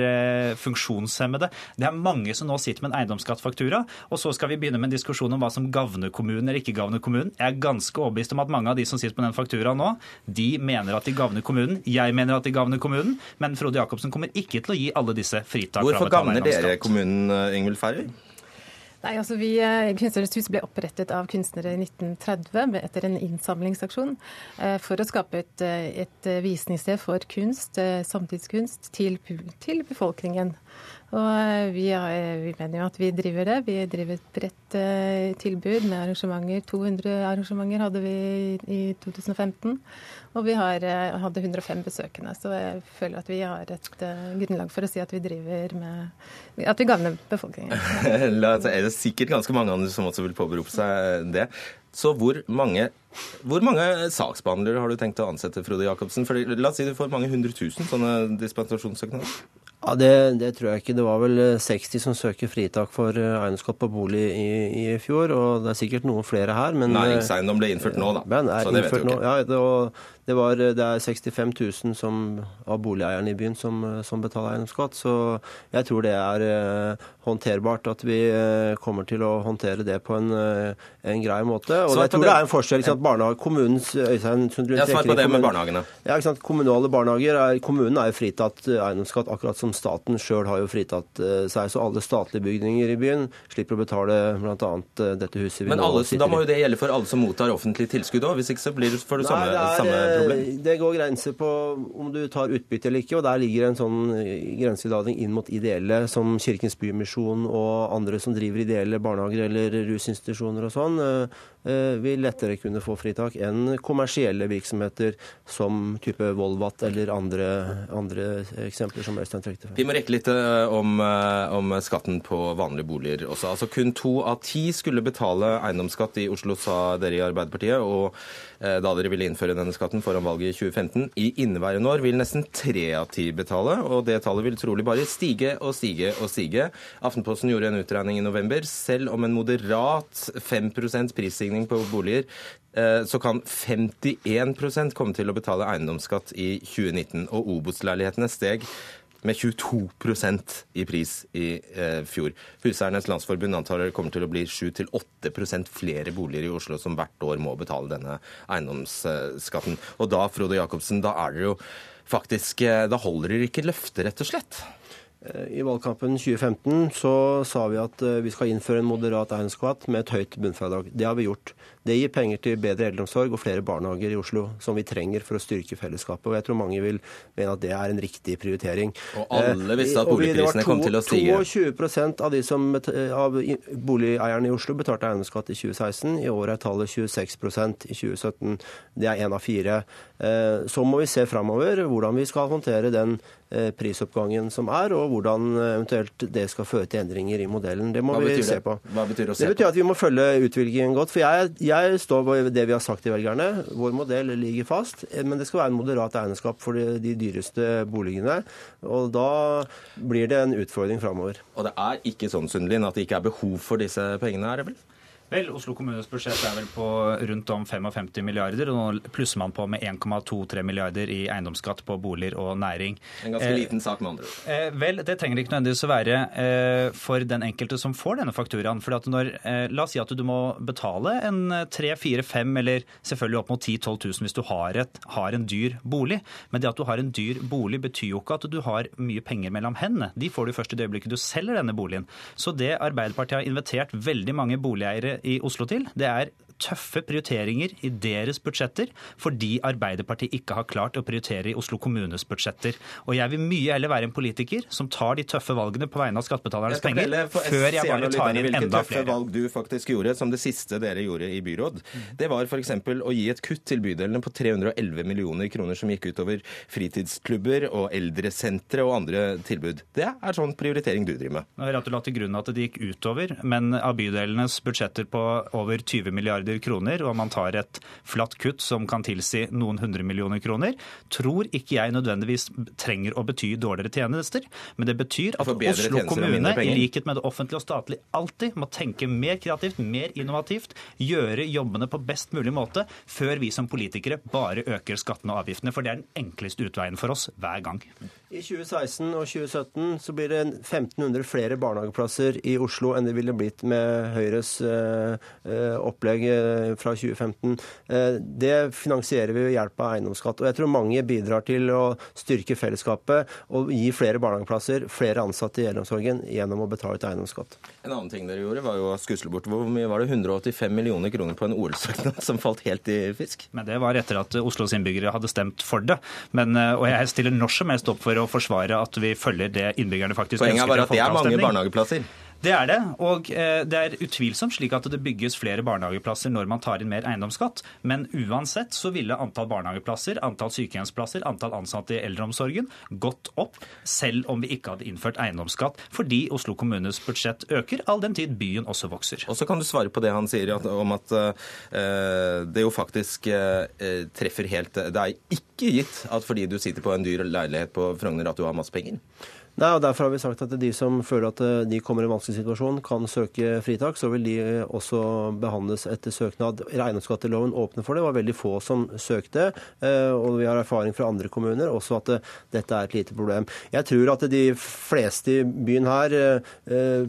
funksjonshemmede. Det er mange som nå sitter med en eiendomsskattfaktura. Og så skal vi begynne med en diskusjon om hva som gagner kommunen eller ikke gagner kommunen. Jeg er ganske overbevist om at mange av de som sitter på den fakturaen nå, de mener at de gagner kommunen. Jeg mener at de gagner kommunen, men Frode Jacobsen kommer ikke til å gi alle disse fritak Hvorfor gagner dere kommunen, Ingvild Færøy? Nei, altså vi, eh, Kunstnernes hus ble opprettet av kunstnere i 1930 etter en innsamlingsaksjon eh, for å skape et, eh, et visningssted for kunst, samtidskunst, til, til befolkningen. Og vi, vi, mener jo at vi driver det. Vi driver et bredt tilbud med arrangementer. 200 arrangementer hadde vi i 2015. Og vi har, hadde 105 besøkende. Så jeg føler at vi har et grunnlag for å si at vi driver med At vi gagner befolkningen. det er sikkert ganske mange andre som også vil påberope seg det. Så hvor mange, hvor mange saksbehandlere har du tenkt å ansette, Frode Jacobsen? For la oss si du får mange hundre tusen sånne dispensasjonssøknader? Ja, det, det, tror jeg ikke. Det var vel 60 som søker fritak for eh, eiendomsskatt på bolig i, i, fjor, og det er sikkert noen flere her. Men, Næringseiendom ble innført nå, da. Men er så det vet du ikke. Ja, det, det, var, det, er 65 000 som, av boligeierne i byen som, som, betaler eiendomsskatt, så jeg tror det er eh, håndterbart at vi eh, kommer til å håndtere det på en, eh, en grei måte. Og jeg tror det. det er en forskjell. Ikke sant? Barnehage, kommunens Øystein ja, Svar på det med barnehagene. Ja, ikke sant? Kommunale barnehager er, Kommunen er jo fritatt eiendomsskatt, akkurat som staten sjøl har jo fritatt seg. Så alle statlige bygninger i byen slipper å betale bl.a. dette huset vi Men alle, nå sitter i. Da må jo det gjelde for alle som mottar offentlig tilskudd òg, hvis ikke så blir det for det samme, det er, samme problem? Det går grenser på om du tar utbytte eller ikke, og der ligger en sånn grenselading inn mot ideelle, som Kirkens Bymisjon og andre som driver ideelle barnehager eller rusinstitusjoner og sånn, eh, eh, vil lettere kunne få fritak enn kommersielle virksomheter som type Volvat eller andre, andre eksempler som Øystein trekte Vi må rekke litt eh, om, om, skatten på vanlige boliger også. Altså Kun to av ti skulle betale eiendomsskatt i Oslo, sa dere i Arbeiderpartiet. og Eh, da dere ville innføre denne skatten foran valget i 2015. I inneværende år vil nesten tre av ti betale, og det tallet vil trolig bare stige og stige og stige. Aftenposten gjorde en utregning i november. Selv om en moderat 5% prisstigning på boliger eh, så kan 51% komme til å betale eiendomsskatt i 2019. Og Obos-leilighetene steg med 22% i pris i eh, fjor. Huseiernes Landsforbund antar det kommer til å bli 7-8% flere boliger i Oslo som hvert år må betale denne eiendomsskatten. Og da, Frode Jacobsen, da er det jo faktisk eh, Da holder dere ikke løftet, rett og slett? I valgkampen 2015 så sa vi at eh, vi skal innføre en moderat eiendomsskatt med et høyt bunnfradrag. Det har vi gjort. Det gir penger til bedre eldreomsorg og flere barnehager i Oslo, som vi trenger for å styrke fellesskapet. Og jeg tror mange vil mene at det er en riktig prioritering. Og alle visste at eh, boligprisene kom til å stige. 22 av, de som, av boligeierne i Oslo betalte eiendomsskatt i 2016. I år er tallet 26% i 2017. Det er én av fire. Eh, så må vi se framover hvordan vi skal håndtere den eh, prisoppgangen som er, og hvordan eventuelt det skal føre til endringer i modellen. Det må vi se på. Det på? Det betyr at vi må følge utviklingen godt. for jeg, jeg jeg står ved det vi har sagt til velgerne. Vår modell ligger fast. Men det skal være en moderat eiendomsskatt for de, de dyreste boligene. Og da blir det en utfordring framover. Og det er ikke sånn Sundlin, at det ikke er behov for disse pengene, er det vel? Vel, Oslo kommunes budsjett er vel på rundt om 55 milliarder, og nå plusser man på med 1,23 milliarder i eiendomsskatt på boliger og næring. En ganske eh, liten sak, med andre ord. Eh, vel, det trenger ikke nødvendigvis å være eh, for den enkelte som får denne fakturaen. For når, eh, la oss si at du må betale en 3-4-5 eller selvfølgelig opp mot 10 000-12 000 hvis du har, et, har, en dyr bolig. Men det at du har en dyr bolig betyr jo ikke at du har mye penger mellom hendene. De får du først i det øyeblikket du selger denne boligen. Så det Arbeiderpartiet har invitert veldig mange boligeiere i Oslo til, det er tøffe prioriteringer i deres budsjetter fordi Arbeiderpartiet ikke har klart å prioritere i Oslo kommunes budsjetter. Og jeg vil mye heller være en politiker som tar de tøffe valgene på vegne av skattebetalernes penger, før jeg bare tar inn hvilke enda tøffe flere. valg du faktisk gjorde, som det siste dere gjorde i byråd. Det var f.eks. å gi et kutt til bydelene på 311 millioner kroner som gikk utover fritidsklubber og eldresentre og andre tilbud. Det er sånn prioritering du driver med. Jeg du til grunn at det gikk utover, men av bydelenes budsjetter på over 20 milliarder kroner, og man tar et flatt kutt som kan tilsi noen hundre millioner kroner, tror ikke jeg nødvendigvis trenger å bety dårligere tjenester, men det betyr at Oslo kommune, i likhet med det offentlige og statlige, alltid må tenke mer kreativt, mer innovativt, gjøre jobbene på best mulig måte, før vi som politikere bare øker skattene og avgiftene, for det er den enkleste utveien for oss hver gang. I 2016 og 2017 så blir det 1500 flere barnehageplasser i Oslo enn det ville blitt med Høyres eh, eh, opplegg fra 2015. Eh, det finansierer vi ved hjelp av eiendomsskatt. Og jeg tror mange bidrar til å styrke fellesskapet og gi flere barnehageplasser, flere ansatte i eldreomsorgen gjennom å betale ut eiendomsskatt. En annen ting dere gjorde, var jo å skusle bort hvor mye var det? 185 millioner kroner på en OL-søknad som falt helt i fisk? Men det var etter at Oslos innbyggere hadde stemt for det. Men, eh, og jeg stiller når som helst opp for å forsvare at vi følger det innbyggerne faktisk Poenget er ønsker bare til at det er mange barnehageplasser. Det er det, og eh, det er utvilsomt slik at det bygges flere barnehageplasser når man tar inn mer eiendomsskatt. Men uansett så ville antall barnehageplasser, antall sykehjemsplasser, antall ansatte i eldreomsorgen gått opp, selv om vi ikke hadde innført eiendomsskatt, fordi Oslo kommunes budsjett øker, all den tid byen også vokser. Og så kan du svare på det han sier om at eh, det jo faktisk eh, treffer helt Det er ikke gitt at fordi du sitter på en dyr leilighet på Frogner at du har masse penger. Nei, og Derfor har vi sagt at de som føler at eh, de kommer i en vanskelig situasjon, kan søke fritak. Så vil de eh, også behandles etter søknad. Eiendomsskatteloven åpner for det. Det var veldig få som søkte. eh, Og vi har erfaring fra andre kommuner også at dette er et lite problem. Jeg tror at de fleste i byen her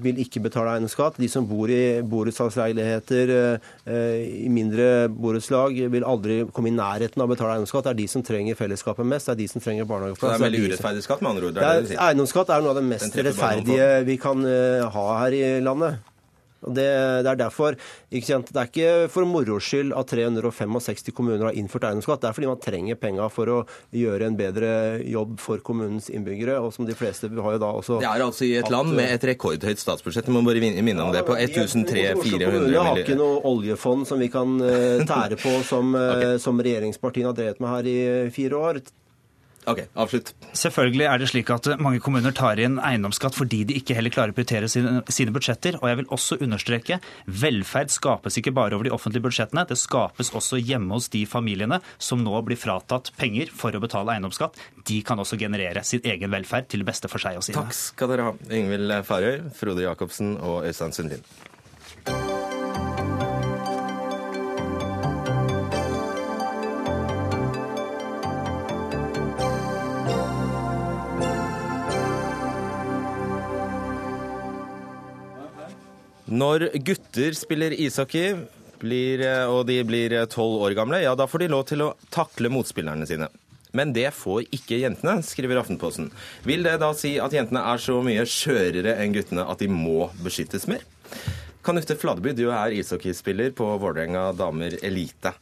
vil ikke betale eiendomsskatt. De som bor i borettslagsleiligheter, i mindre borettslag, vil aldri komme i nærheten av å betale eiendomsskatt. Det er de som trenger fellesskapet mest. Det er de som trenger Så det barnehageplass. er det er veldig urettferdig skatt, med andre ord. Det er det eiendomsskatt er noe av det mest rettferdige vi kan eh, ha her i landet. Og det, det er derfor, ikke sant, det er ikke for moro skyld at 365 kommuner har innført eiendomsskatt. Det er fordi man trenger penga for å gjøre en bedre jobb for kommunens innbyggere. Og som de fleste har jo da også Det er altså i et land med et rekordhøyt statsbudsjett. Jeg må bare minne om det. På 1300-400 Vi har ikke noe oljefond som vi kan eh, tære på, som, okay. som regjeringspartiene har drevet med her i fire år. OK, avslutt. Selvfølgelig er det slik at mange kommuner tar inn eiendomsskatt fordi de ikke heller klarer å prioritere sine, sine budsjetter. Og jeg vil også understreke velferd skapes ikke bare over de offentlige budsjettene. Det skapes også hjemme hos de familiene som nå blir fratatt penger for å betale eiendomsskatt. De kan også generere sin egen velferd til beste for seg og sine. Takk skal dere ha. Ingvild Farøy, Frode Jacobsen og Øystein Sundin. Når gutter spiller ishockey, blir, og de blir tolv år gamle, ja, da får de lov til å takle motspillerne sine. Men det får ikke jentene, skriver Aftenposten. Vil det da si at jentene er så mye skjørere enn guttene at de må beskyttes mer? Kanutte Fladeby, du er ishockeyspiller på Vålerenga damer elite.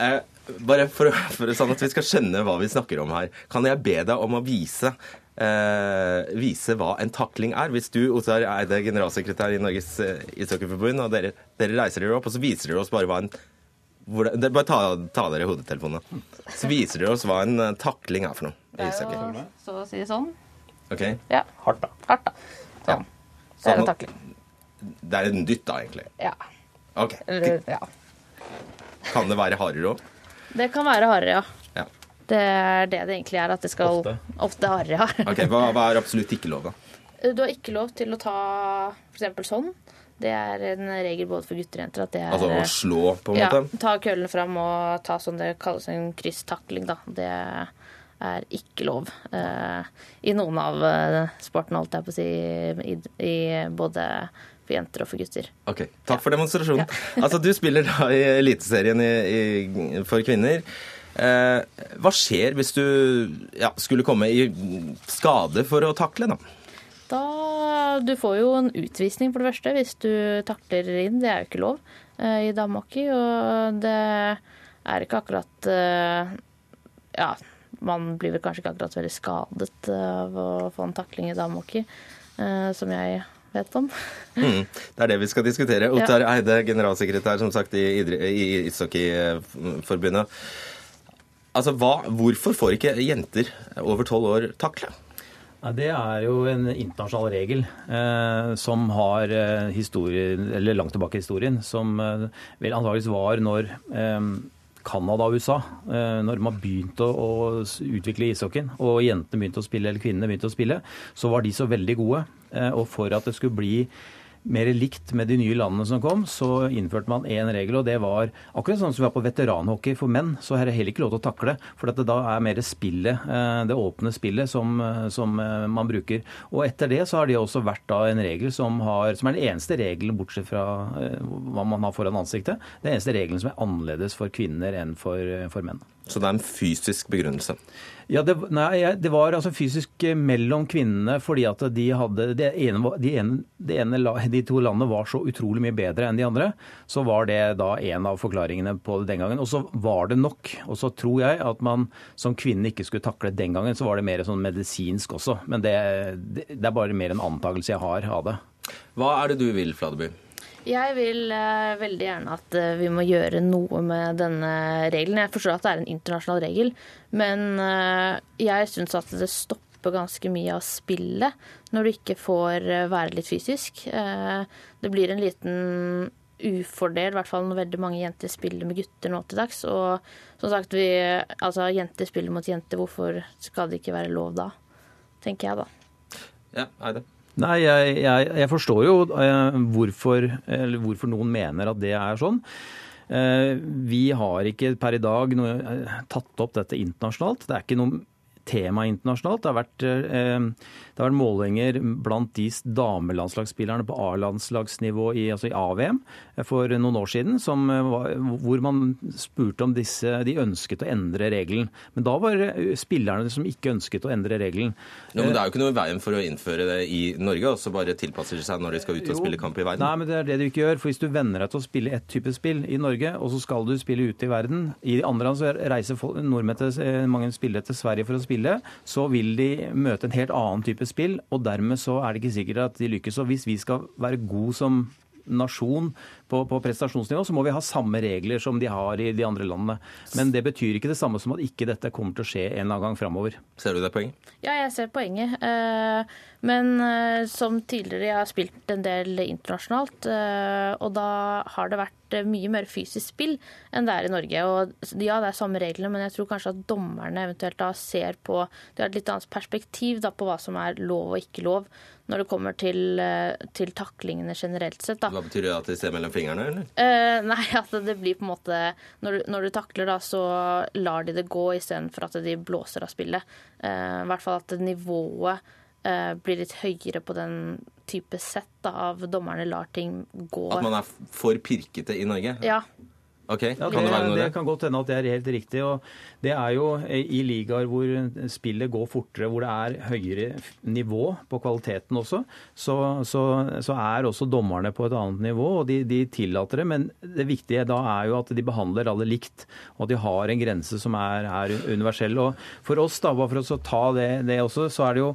Eh, bare for, for sånn at vi skal skjønne hva vi snakker om her, kan jeg be deg om å vise, eh, vise hva en takling er? Hvis du, Ottar Eide, generalsekretær i Norges eh, ishockeyforbund, og dere, dere reiser dere opp, og så viser dere oss bare hva en hvordan, bare ta, ta dere hodetelefonene. Så viser dere oss hva en eh, takling er for noe. Det er jo så å si sånn. Ok? Ja. Hardt, da. Hardt, da. Sånn. Det er en takling. Det er en dytt, da, egentlig. Ja. Ok. Eller, ja. Kan det være hardere òg? Det kan være hardere, ja. Ja. Det er det det egentlig er. At det skal Ofte. Ofte hardere, ja. Ok, hva, hva er absolutt ikke lov, da? Du har ikke lov til å ta f.eks. sånn. Det er en regel både for gutter og jenter. At det er Altså å slå, på en ja, måte? ta køllen fram og ta sånn det kalles en krysstakling, da. Det er ikke lov eh, i noen av eh, sportene, holdt jeg på å si, i, i både for jenter og for gutter. Ok, Takk for demonstrasjonen. Altså, Du spiller da i Eliteserien for kvinner. Eh, hva skjer hvis du ja, skulle komme i skade for å takle, da? Da du får jo en utvisning for det første hvis du takler inn. Det er jo ikke lov eh, i damehockey. Og det er ikke akkurat eh, Ja, man blir vel kanskje ikke akkurat veldig skadet av å få en takling i damehockey, eh, som jeg vet om. Mm, det er det vi skal diskutere. Ottar Eide, generalsekretær som sagt i, i Ishockeyforbundet. Altså, hva, hvorfor får ikke jenter over tolv år takle? Nei, Det er jo en internasjonal regel eh, som har eh, historie, eller langt tilbake i historien, som eh, vel antakeligvis var når eh, og USA, eh, når man begynte å utvikle ishockeyen, og jentene begynte å spille, eller kvinnene begynte å spille, så var de så veldig gode. Eh, og for at det skulle bli mer likt med de nye landene som kom, så innførte man én regel, og det var akkurat sånn som vi har på veteranhockey for menn, så er det heller ikke lov til å takle. For det da er mer spillet, eh, det åpne spillet, som, eh, som eh, man bruker. Og etter det så har det også vært da en regel som, har, som er den eneste regelen, bortsett fra hva man har foran ansiktet, den eneste regelen som er annerledes for kvinner enn for, for menn. Så det er en fysisk begrunnelse. Ja, det, nei, det var altså fysisk eh, mellom kvinnene fordi at de hadde Det ene, de, ene, de to landene var så utrolig mye bedre enn de andre. Så var det da en av forklaringene på det den gangen. Og så var det nok. Og så tror jeg at man som kvinne ikke skulle takle den gangen. Så var det mer sånn medisinsk også. Men det, det er bare mer en antakelse jeg har av det. Hva er det du vil, Fladeby? Jeg vil eh, veldig gjerne at eh, vi må gjøre noe med denne regelen. Jeg forstår at det er en internasjonal regel, men eh, jeg syns at det stopper ganske mye av spillet når du ikke får eh, være litt fysisk. Eh, det blir en liten ufordel, i hvert fall når veldig mange jenter spiller med gutter nå til dags. Og som sagt, vi, altså, jenter spiller mot jenter, hvorfor skal det ikke være lov da? Tenker jeg, da. Ja, Eide. Nei, jeg, jeg, jeg forstår jo eh, hvorfor, hvorfor noen mener at det er sånn. Eh, vi har ikke per i dag noe, eh, tatt opp dette internasjonalt. Det er ikke noe tema internasjonalt. Det har vært, eh, det har vært målinger blant de damelandslagsspillerne på A-landslagsnivå i, altså i AVM for noen år siden, som eh, var, hvor man spurte om disse, de ønsket å endre regelen. Men da var det spillerne som ikke ønsket å endre regelen. Ja, men det er jo ikke noe i veien for å innføre det i Norge, og så bare tilpasser de seg når de skal ut og Jo. spille kamp i verden. Nei, men det er det du ikke gjør. For hvis du venner deg til å spille ett type spill i Norge, og så skal du spille ute i verden I andre land så reiser nordmenn til, eh, mange spillere til Sverige for å spille, så vil de møte en helt annen type spill, og dermed så er det ikke sikkert at de lykkes. Og hvis vi skal være god som nasjon på, på prestasjonsnivå, så må vi ha samme regler som de har i de andre landene. Men det betyr ikke det samme som at ikke dette kommer til å skje en eller annen gang framover. Ser du det poenget? Ja, jeg ser poenget. Eh, Men eh, som tidligere, jeg har spilt en del internasjonalt, eh, og da har det vært mye mer fysisk spill enn det er i Norge. Og ja, det er samme reglene, men jeg tror kanskje at dommerne eventuelt da ser på De har et litt annet perspektiv da på hva som er lov og ikke lov når det kommer til, til taklingene generelt sett. da. Hva betyr det at de ser mellom fingrene, eller? Uh, nei, at det blir på en måte Når du, når du takler, da, så lar de det gå istedenfor at de blåser av spillet. Uh, I hvert fall at nivået uh, blir litt høyere på den type sett da, av dommerne lar ting gå. At man er for pirkete i Norge? Ja. Ok, Ja, kan det noe det det? kan godt hende at det er helt riktig. og Det er jo i ligaer hvor spillet går fortere, hvor det er høyere nivå på kvaliteten også, så, så, så er også dommerne på et annet nivå, og de, de tillater det. Men det viktige da er jo at de behandler alle likt, og at de har en grense som er, er universell. Og for oss, da, bare for å ta det, det også, så er det jo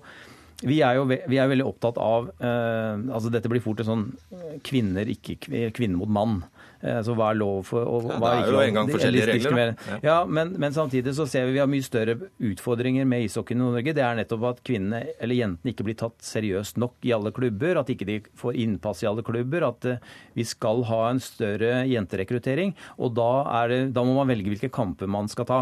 vi er jo vi er veldig opptatt av eh, altså Dette blir fort en sånn eh, kvinner, ikke kvinne mot mann. Eh, så hva er lov for og Ja, hva det er ikke jo lov? en gang Det- forskjellige regler, Ja. Ja, men, men samtidig så ser vi vi har mye større utfordringer med ishockeyen i Norge. Det er nettopp at kvinnene eller jentene ikke blir tatt seriøst nok i alle klubber. At ikke de får innpass i alle klubber. At eh, vi skal ha en større jenterekruttering. Og da, er det, da må man velge hvilke kamper man skal ta.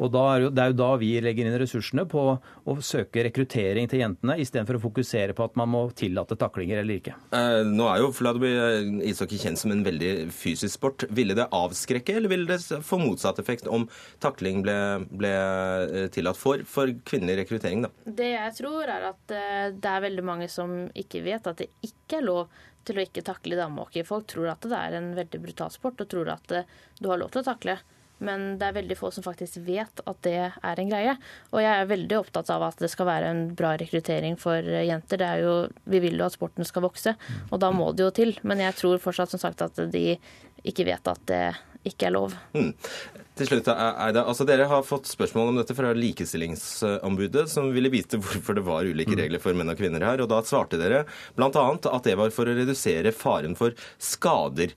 Og da er jo, det er jo da vi legger inn ressursene på å søke rekruttering til jentene, istedenfor å fokusere på at man må tillate taklinger eller ikke. Eh, nå er jo Fladby eh, ishockey kjent som en veldig fysisk sport. Ville det avskrekke, eller ville det få motsatt effekt om takling ble, ble eh, tillatt for, for kvinnelig rekruttering? da? Det jeg tror, er at eh, det er veldig mange som ikke vet at det ikke er lov til å ikke takle damehockey. Folk tror at det er en veldig brutal sport, og tror at eh, du har lov til å takle. Men det er veldig få som faktisk vet at det er en greie. Og jeg er veldig opptatt av at det skal være en bra rekruttering for jenter. Det er jo, vi vil jo at sporten skal vokse, og da må det jo til. Men jeg tror fortsatt som sagt at de ikke vet at det ikke er lov. Mm. Til slutt, Eida, altså Dere har fått spørsmål om dette fra Likestillingsombudet, som ville vite hvorfor det var ulike mm. regler for menn og kvinner her. og Da svarte dere bl.a. at det var for å redusere faren for skader.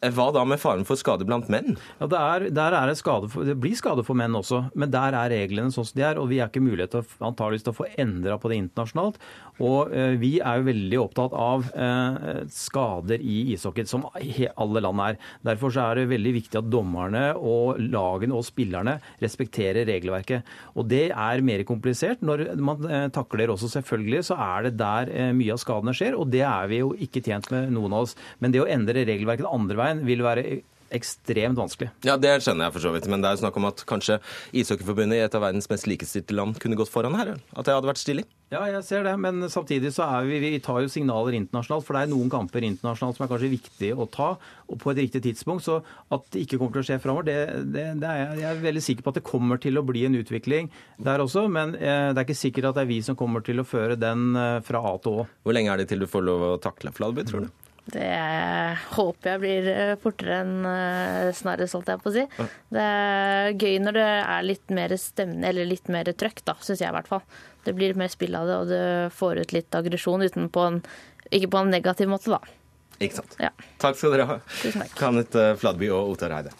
Hva da med faren for skade blant menn? Ja, der, der er det, for, det, blir skade for menn også, men der er reglene sånn som de er. Og vi har ikke mulighet til, antageligvis til å få endra på det internasjonalt. Og eh, vi er jo veldig opptatt av eh, skader i ishockey, som alle land er. Derfor er det veldig viktig at dommerne og lagene og spillerne respekterer regelverket. Og det er mer komplisert. Når man eh, takler også, selvfølgelig, så er det der mye av skadene skjer. Og det er vi jo ikke tjent med, noen av oss. Men det å endre regelverket andre veien vil være ekstremt vanskelig. Ja, Det skjønner jeg for så vidt, men det er jo snakk om at kanskje Ishockeyforbundet i et av verdens mest likestilte land kunne gått foran her? At det hadde vært stilig? Ja, jeg ser det, men samtidig så er vi, vi tar jo signaler internasjonalt. For det er noen kamper internasjonalt som er kanskje viktig å ta, og på et riktig tidspunkt. Så at det ikke kommer til å skje framover, det, det, det, er jeg, jeg er veldig sikker på at det kommer til å bli en utvikling der også. Men eh, det er ikke sikkert at det er vi som kommer til å føre den eh, fra A til Å. Hvor lenge er det til du får lov å takle Fladby, tror du? Det håper jeg blir eh, fortere enn eh, snarest, holdt jeg på å si. Det er gøy når det er litt mer stemning, eller litt mer trøkk, da, syns jeg i hvert fall. Det blir mer spill av det, og du får ut litt aggresjon, uten på en, ikke på en negativ måte, da. Ikke sant. Ja. Takk skal dere ha. Kanet eh, Fladby og Ottar Eide.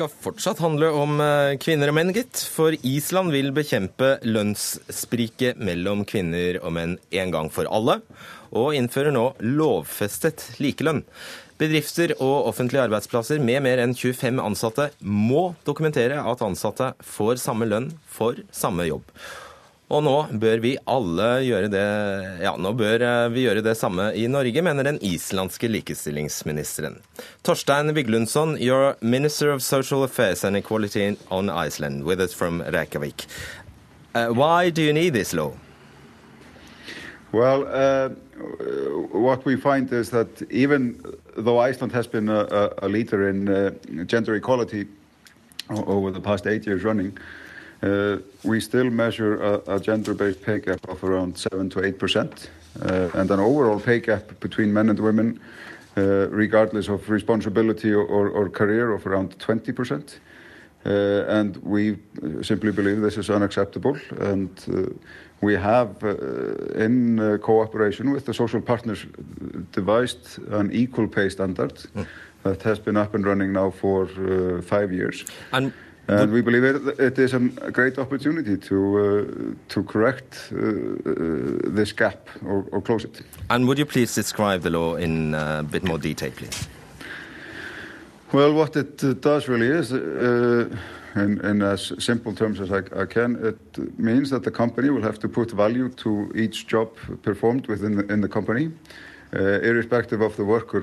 Skal fortsatt handle om eh, kvinner og menn, gitt. For Island vil bekjempe lønnsspriket mellom kvinner og menn en gang for alle, og innfører nå lovfestet likelønn. Bedrifter og offentlige arbeidsplasser med mer enn 25 ansatte må dokumentere at ansatte får samme lønn for samme jobb. Og nå bør vi alle gjøre det Ja, nå bør eh, vi gjøre det samme i Norge, mener den islandske likestillingsministeren. Torstein Viglundsson, you're Minister of Social Affairs and Equality on Iceland, with us from Reykjavik. Uh, why do you need this law? Well, uh, what we find is that even though Iceland has been a, a leader in uh, gender equality over the past eight years running, Uh, we still measure a, a gender-based pay gap of around 7 to 8 percent, uh, and an overall pay gap between men and women, uh, regardless of responsibility or, or, career, of around 20 percent. Uh, and we simply believe this is unacceptable, and uh, we have, uh, in cooperation with the social partners, devised an equal pay standard mm. that has been up and running now for five years. And And we believe it, it is a great opportunity to uh, to correct uh, uh, this gap or, or, close it. And would you please describe the law in a bit more detail, please? Well, what it uh, does really is, uh, in, in, as simple terms as I, I, can, it means that the company will have to put value to each job performed within the, in the company, uh, irrespective of the worker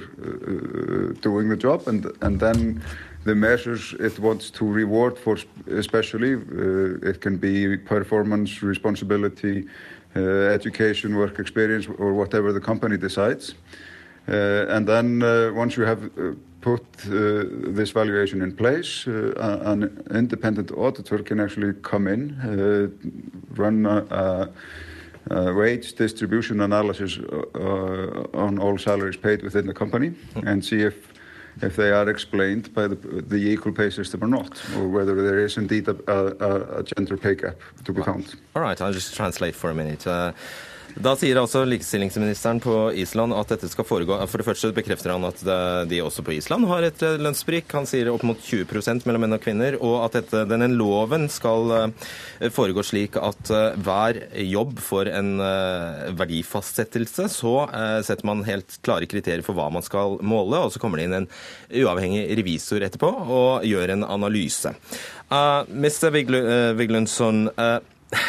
doing the job, and and then the measures it wants to reward for especially uh, it can be performance responsibility uh, education work experience or whatever the company decides uh, and then uh, once you have uh, put uh, this valuation in place an independent auditor can actually come in run a, a wage distribution analysis on all salaries paid within the company hmm. and see if if they are explained by the, the equal pay system or not, or whether there is indeed a, a, a gender pay gap to be found. All right, I'll just translate for a minute. Uh, Da sier altså likestillingsministeren på Island at dette skal foregå. For det første bekrefter han at de også på Island har et eh, lønnssprik. Han sier opp mot 20% mellom menn og kvinner. Og at dette, denne loven skal eh, foregå slik at eh, hver jobb får en verdifastsettelse. Så setter man helt klare kriterier for hva man skal måle, og så kommer det inn en uavhengig revisor etterpå og gjør en analyse. Uh, Mr. Viglundsson, uh,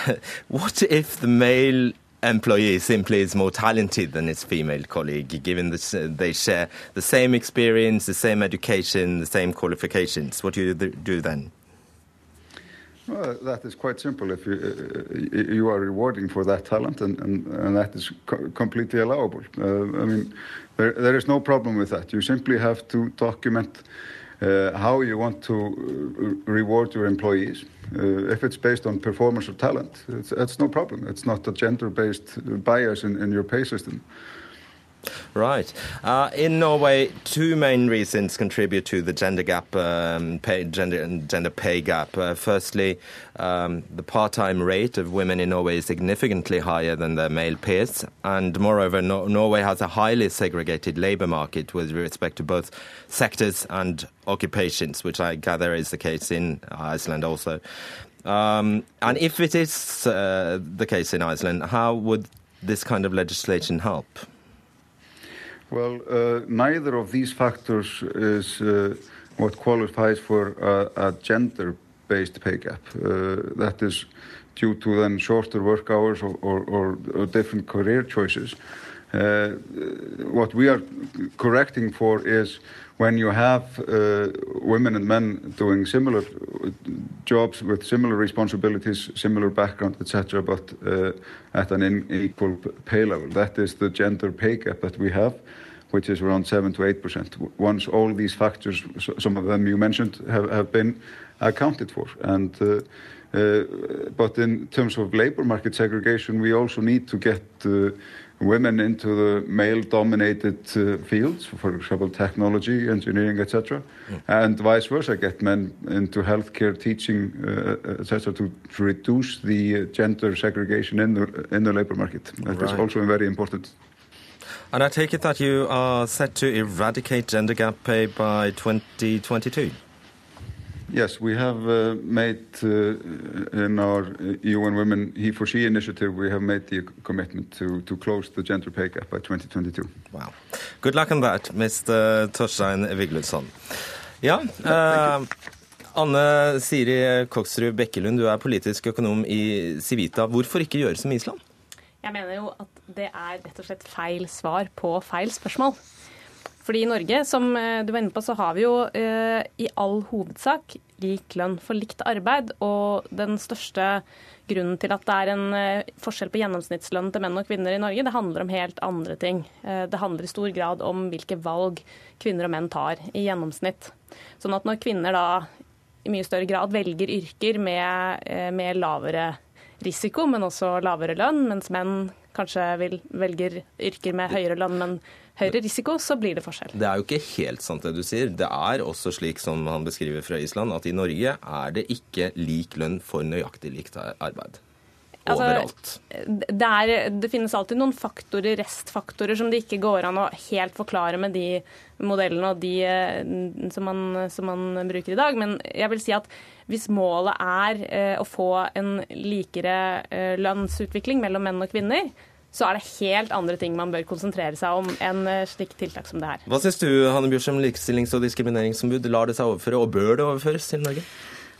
what if the male employee simply is more talented than his female colleague, given that they share the same experience, the same education, the same qualifications. What do you do then? Well, that is quite simple. If you uh, you are rewarding for that talent, and, and, and that is co- completely allowable. Uh, I mean, there, there is no problem with that. You simply have to document uh, how you want to uh, reward your employees. Uh, if it's based on performance or talent, it's, no problem. It's not a gender-based bias in, in your pay system. Right. Uh, in Norway, two main reasons contribute to the gender gap, um, pay, gender, gender pay gap. Uh, firstly, um, the part-time rate of women in Norway is significantly higher than their male peers, and moreover, no- Norway has a highly segregated labour market with respect to both sectors and occupations, which I gather is the case in Iceland also. Um, and if it is uh, the case in Iceland, how would this kind of legislation help? Well, uh, neither of these factors is uh, what qualifies for a, a gender-based pay gap. Uh, that is due to then shorter work hours or, or, or, or different career choices. Uh, what we are correcting for is when you have uh, women and men doing similar jobs with similar responsibilities, similar background, etc., but uh, at an unequal pay level. That is the gender pay gap that we have, which is around 7 to 8 percent. Once all these factors, some of them you mentioned, have, have been accounted for. And uh, uh, but in terms of labor market segregation, we also need to get uh, women into the male-dominated uh, fields, for example, technology, engineering, etc., and vice versa, get men into healthcare, teaching, uh, etc., to, to reduce the uh, gender segregation in the in the labor market. That is Right. also very important. And I take it that you are set to eradicate gender gap pay by 2022. Yes, we have uh, made uh, in our uh, UN Women He for She initiative, we have made the commitment to, to close the gender pay gap by 2022. Wow. Good luck on that, Mr. Torstein Vigludsson. Ja, uh, Anne Siri Koksrud Bekkelund, du er politisk økonom i Civita. Hvorfor ikke gjøre som Island? Jeg mener jo at det er rett og slett feil svar på feil spørsmål. Fordi i Norge, som eh, du var inne på, så har vi jo eh, i all hovedsak lik lønn for likt arbeid. Og den største grunnen til at det er en eh, forskjell på gjennomsnittslønn til menn og kvinner i Norge, det handler om helt andre ting. Eh, det handler i stor grad om hvilke valg kvinner og menn tar i gjennomsnitt. Sånn at når kvinner da i mye større grad velger yrker med, eh, med lavere risiko, men også lavere lønn, mens menn kanskje vil, velger yrker med høyere lønn, men høyere risiko, så blir det forskjell. Det er jo ikke helt sant det du sier. Det er også slik som han beskriver fra Island, at i Norge er det ikke lik lønn for nøyaktig likt arbeid. Altså. Det, er, det finnes alltid noen faktorer, restfaktorer som det ikke går an å helt forklare med de modellene og de eh, som man, som man bruker i dag. Men jeg vil si at hvis målet er eh, å få en likere eh, lønnsutvikling mellom menn og kvinner, så er det helt andre ting man bør konsentrere seg om enn slik tiltak som det her. Hva syns du, Hanne Bjørsem, likestillings- og diskrimineringsombud? Lar det seg overføre, og bør det overføres til Norge?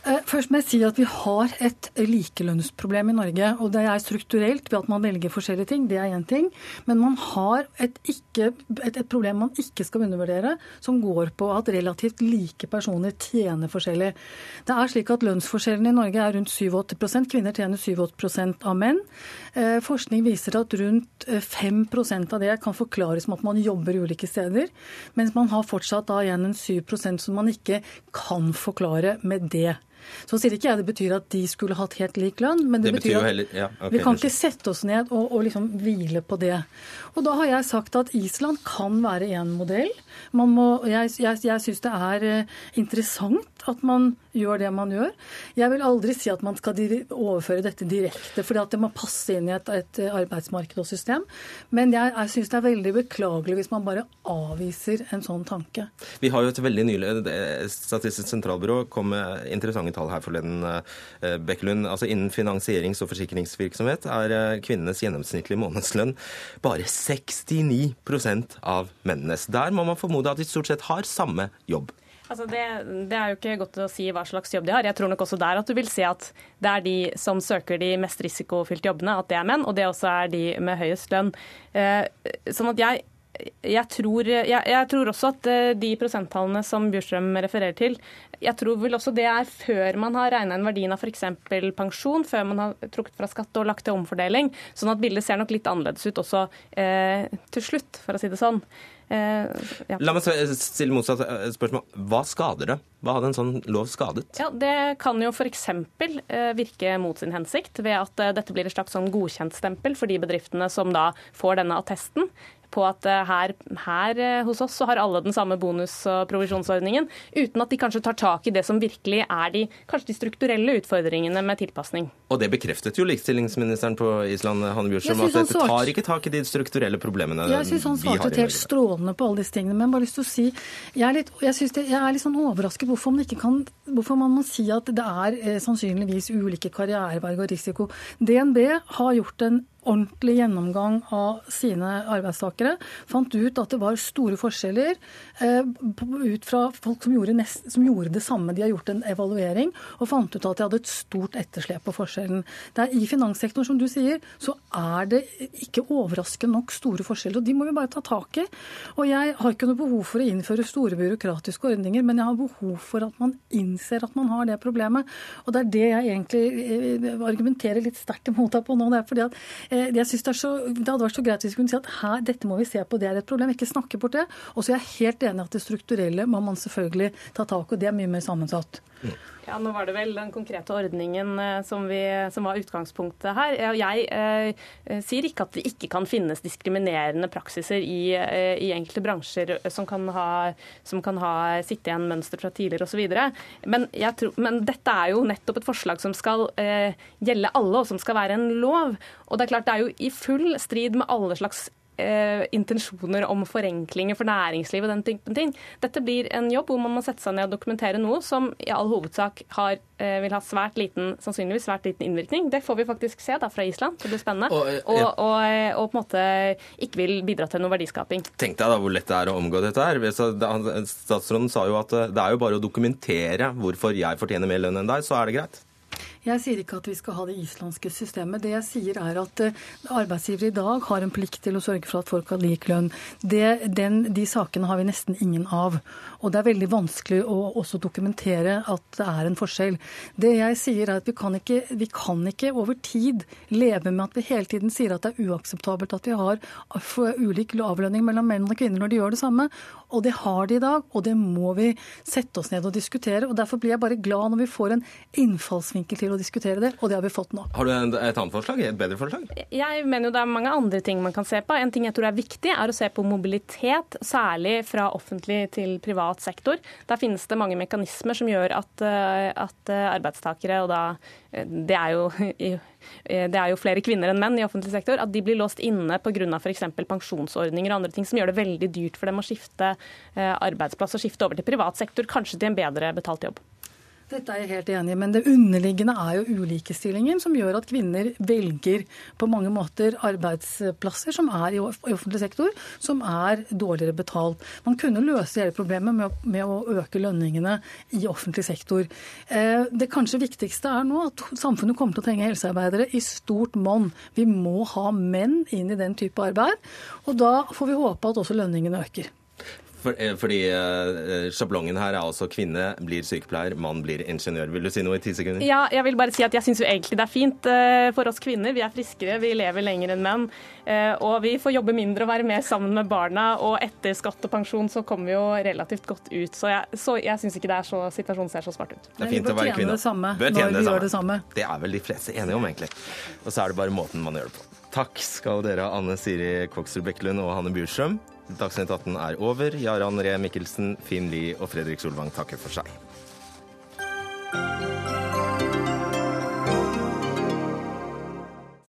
Eh, Først må jeg si at vi har et likelønnsproblem i Norge. Og det er strukturelt ved at man velger forskjellige ting. Det er én ting. Men man har et, ikke, et, et problem man ikke skal undervurdere, som går på at relativt like personer tjener forskjellig. Det er slik at lønnsforskjellen i Norge er rundt 87% Kvinner tjener 87 av menn. Eh, Forskning viser at rundt eh, 5% av det kan forklares med at man jobber ulike steder, mens man har fortsatt da igjen en 7% som man ikke kan forklare med det. Så sier ikke jeg det betyr at de skulle hatt helt lik lønn, men det, Det betyr betyr, at heller- ja, okay, vi kan ikke sette oss ned og, og liksom hvile på det. Og da har jeg sagt at Island kan være en modell. Man må, jeg jeg, jeg syns det er eh, interessant at man gjør det man gjør. Jeg vil aldri si at man skal overføre dette direkte, fordi at det må passe inn i et, et arbeidsmarked og system. Men jeg, jeg syns det er veldig beklagelig hvis man bare avviser en sånn tanke. Vi har jo et veldig nylig Statistisk sentralbyrå kom med interessante tall her forleden. eh, Bekkelund. Altså Innen finansierings- og forsikringsvirksomhet er eh, kvinnenes gjennomsnittlige månedslønn bare 69% av mennenes. Der må man formode at de stort sett har samme jobb. Altså det, det er jo ikke godt å si hva slags jobb de har. Jeg tror nok også der at du vil se at det er de som søker de mest risikofylte jobbene, at det er menn, og det også er de med høyest lønn. Eh, sånn at jeg jeg tror, jeg, jeg tror, også at eh, de prosenttallene som Bjurstrøm refererer til, jeg tror vel også det er før man har regna inn verdien av f.eks. pensjon, før man har trukket fra skatt og lagt til omfordeling. Sånn at bildet ser nok litt annerledes ut også eh, til slutt, for å si det sånn. Eh, ja. La meg stille motsatt eh, spørsmål. Hva skader det? Hva hadde en sånn lov skadet? Ja, Det kan jo f.eks. Eh, virke mot sin hensikt ved at dette blir et slags sånn godkjentstempel for de bedriftene som da får denne attesten på at eh, her, her, eh, hos oss så har alle den samme bonus- og provisjonsordningen, uten at de kanskje tar tak i det som virkelig er de, kanskje de strukturelle utfordringene med tilpasning. Og det bekreftet jo likestillingsministeren på Island, Hanne Bjørsum, at dette tar ikke tak i de strukturelle problemene vi har i Norge. Jeg syns han svarte helt strålende på alle disse tingene, men bare lyst til å si jeg er litt, jeg det, jeg er litt sånn overrasket hvorfor man, ikke kan, hvorfor man må si at det er eh, sannsynligvis ulike karrierevalg og risiko. DNB har gjort en ordentlig gjennomgang av sine arbeidstakere. Fant ut at det var store forskjeller eh, ut fra folk som gjorde, nest, som gjorde, det samme. De har gjort en evaluering og fant ut at de hadde et stort etterslep på forskjellen. Det er I finanssektoren, som du sier, så er det ikke overraskende nok store forskjeller. og De må vi bare ta tak i. Og Jeg har ikke noe behov for å innføre store byråkratiske ordninger, men jeg har behov for at man innser at man har det problemet. Og Det er det jeg egentlig eh, argumenterer litt sterkt imot deg på nå. det er fordi at jeg synes det, så, det, hadde vært så greit hvis vi kunne si at her, dette må vi se på, det er et problem. Ikke snakke bort det. Og så er jeg helt enig at det strukturelle må man selvfølgelig ta tak i, og det er mye mer sammensatt. Ja, Nå var det vel den konkrete ordningen eh, som, vi, som var utgangspunktet her. Jeg eh, eh, sier ikke at det ikke kan finnes diskriminerende praksiser i, eh, i enkelte bransjer som kan ha, som kan ha sitte igjen mønster fra tidligere osv. Men, men dette er jo nettopp et forslag som skal eh, gjelde alle, og som skal være en lov. Og det er klart det er jo i full strid med alle slags eh, intensjoner om forenklinger for næringslivet og den typen ting. Dette blir en jobb hvor man må sette seg ned og dokumentere noe som i all hovedsak har, eh, vil ha svært liten, sannsynligvis svært liten innvirkning. Det får vi faktisk se da fra Island. Det blir spennende. Og, ja. og, og, eh, og, på en måte ikke vil bidra til noe verdiskaping. Tenk deg da hvor lett det er å omgå dette her. Statsråden sa jo at eh, det er jo bare å dokumentere hvorfor jeg fortjener mer lønn enn deg, så er det greit. Jeg sier ikke at vi skal ha det islandske systemet. Det jeg sier er at uh, arbeidsgivere i dag har en plikt til å sørge for at folk har lik lønn. Det, den, de sakene har vi nesten ingen av. Og det er veldig vanskelig å også dokumentere at det er en forskjell. Det jeg sier er at vi kan ikke, vi kan ikke over tid leve med at vi hele tiden sier at det er uakseptabelt at vi har ulik avlønning mellom menn og kvinner når de gjør det samme. Og det har de i dag, og det må vi sette oss ned og diskutere. og Derfor blir jeg bare glad når vi får en innfallsvinkel til å diskutere det, og det har vi fått nå. Har du et annet forslag? Et bedre forslag? Jeg mener jo det er mange andre ting man kan se på. En ting jeg tror er viktig, er å se på mobilitet, særlig fra offentlig til privat sektor. Der finnes det mange mekanismer som gjør at, eh, at eh, arbeidstakere, og da eh, det er jo det er jo flere kvinner enn menn i offentlig sektor, at de blir låst inne pga. f.eks. pensjonsordninger og andre ting som gjør det veldig dyrt for dem å skifte arbeidsplass og skifte over til privat sektor, kanskje til en bedre betalt jobb. Dette er jeg helt enig i, men det underliggende er jo ulikestillingen som gjør at kvinner velger på mange måter arbeidsplasser som er i offentlig sektor, som er dårligere betalt. Man kunne løse hele problemet med med å øke lønningene i offentlig sektor. Eh, det kanskje viktigste er nå at samfunnet kommer til å trenge helsearbeidere i stort monn. Vi må ha menn inn i den type arbeid, og da får vi håpe at også lønningene øker. For, eh, fordi uh, sjablongen her er altså kvinne blir sykepleier, mann blir ingeniør. Vil du si noe i ti sekunder? Ja, jeg vil bare si at jeg syns jo egentlig det er fint for oss kvinner. Vi er friskere, vi lever lenger enn menn. Og vi får jobbe mindre og være mer sammen med barna. Og etter skatt og pensjon så kommer vi jo relativt godt ut. Så jeg, så jeg syns ikke det er så, situasjonen ser så smart ut. Det er fint å være kvinne. Det samme når vi det samme. det samme. Det er vel de fleste enige om, egentlig. Og så er det bare måten man gjør det på. Takk skal dere ha, Anne Siri Koksrud Bekkelund og Hanne Bjurstrøm. Dagsnytt 18 er over. Jarand Ree Mikkelsen, Finn Lie og Fredrik Solvang takker for seg.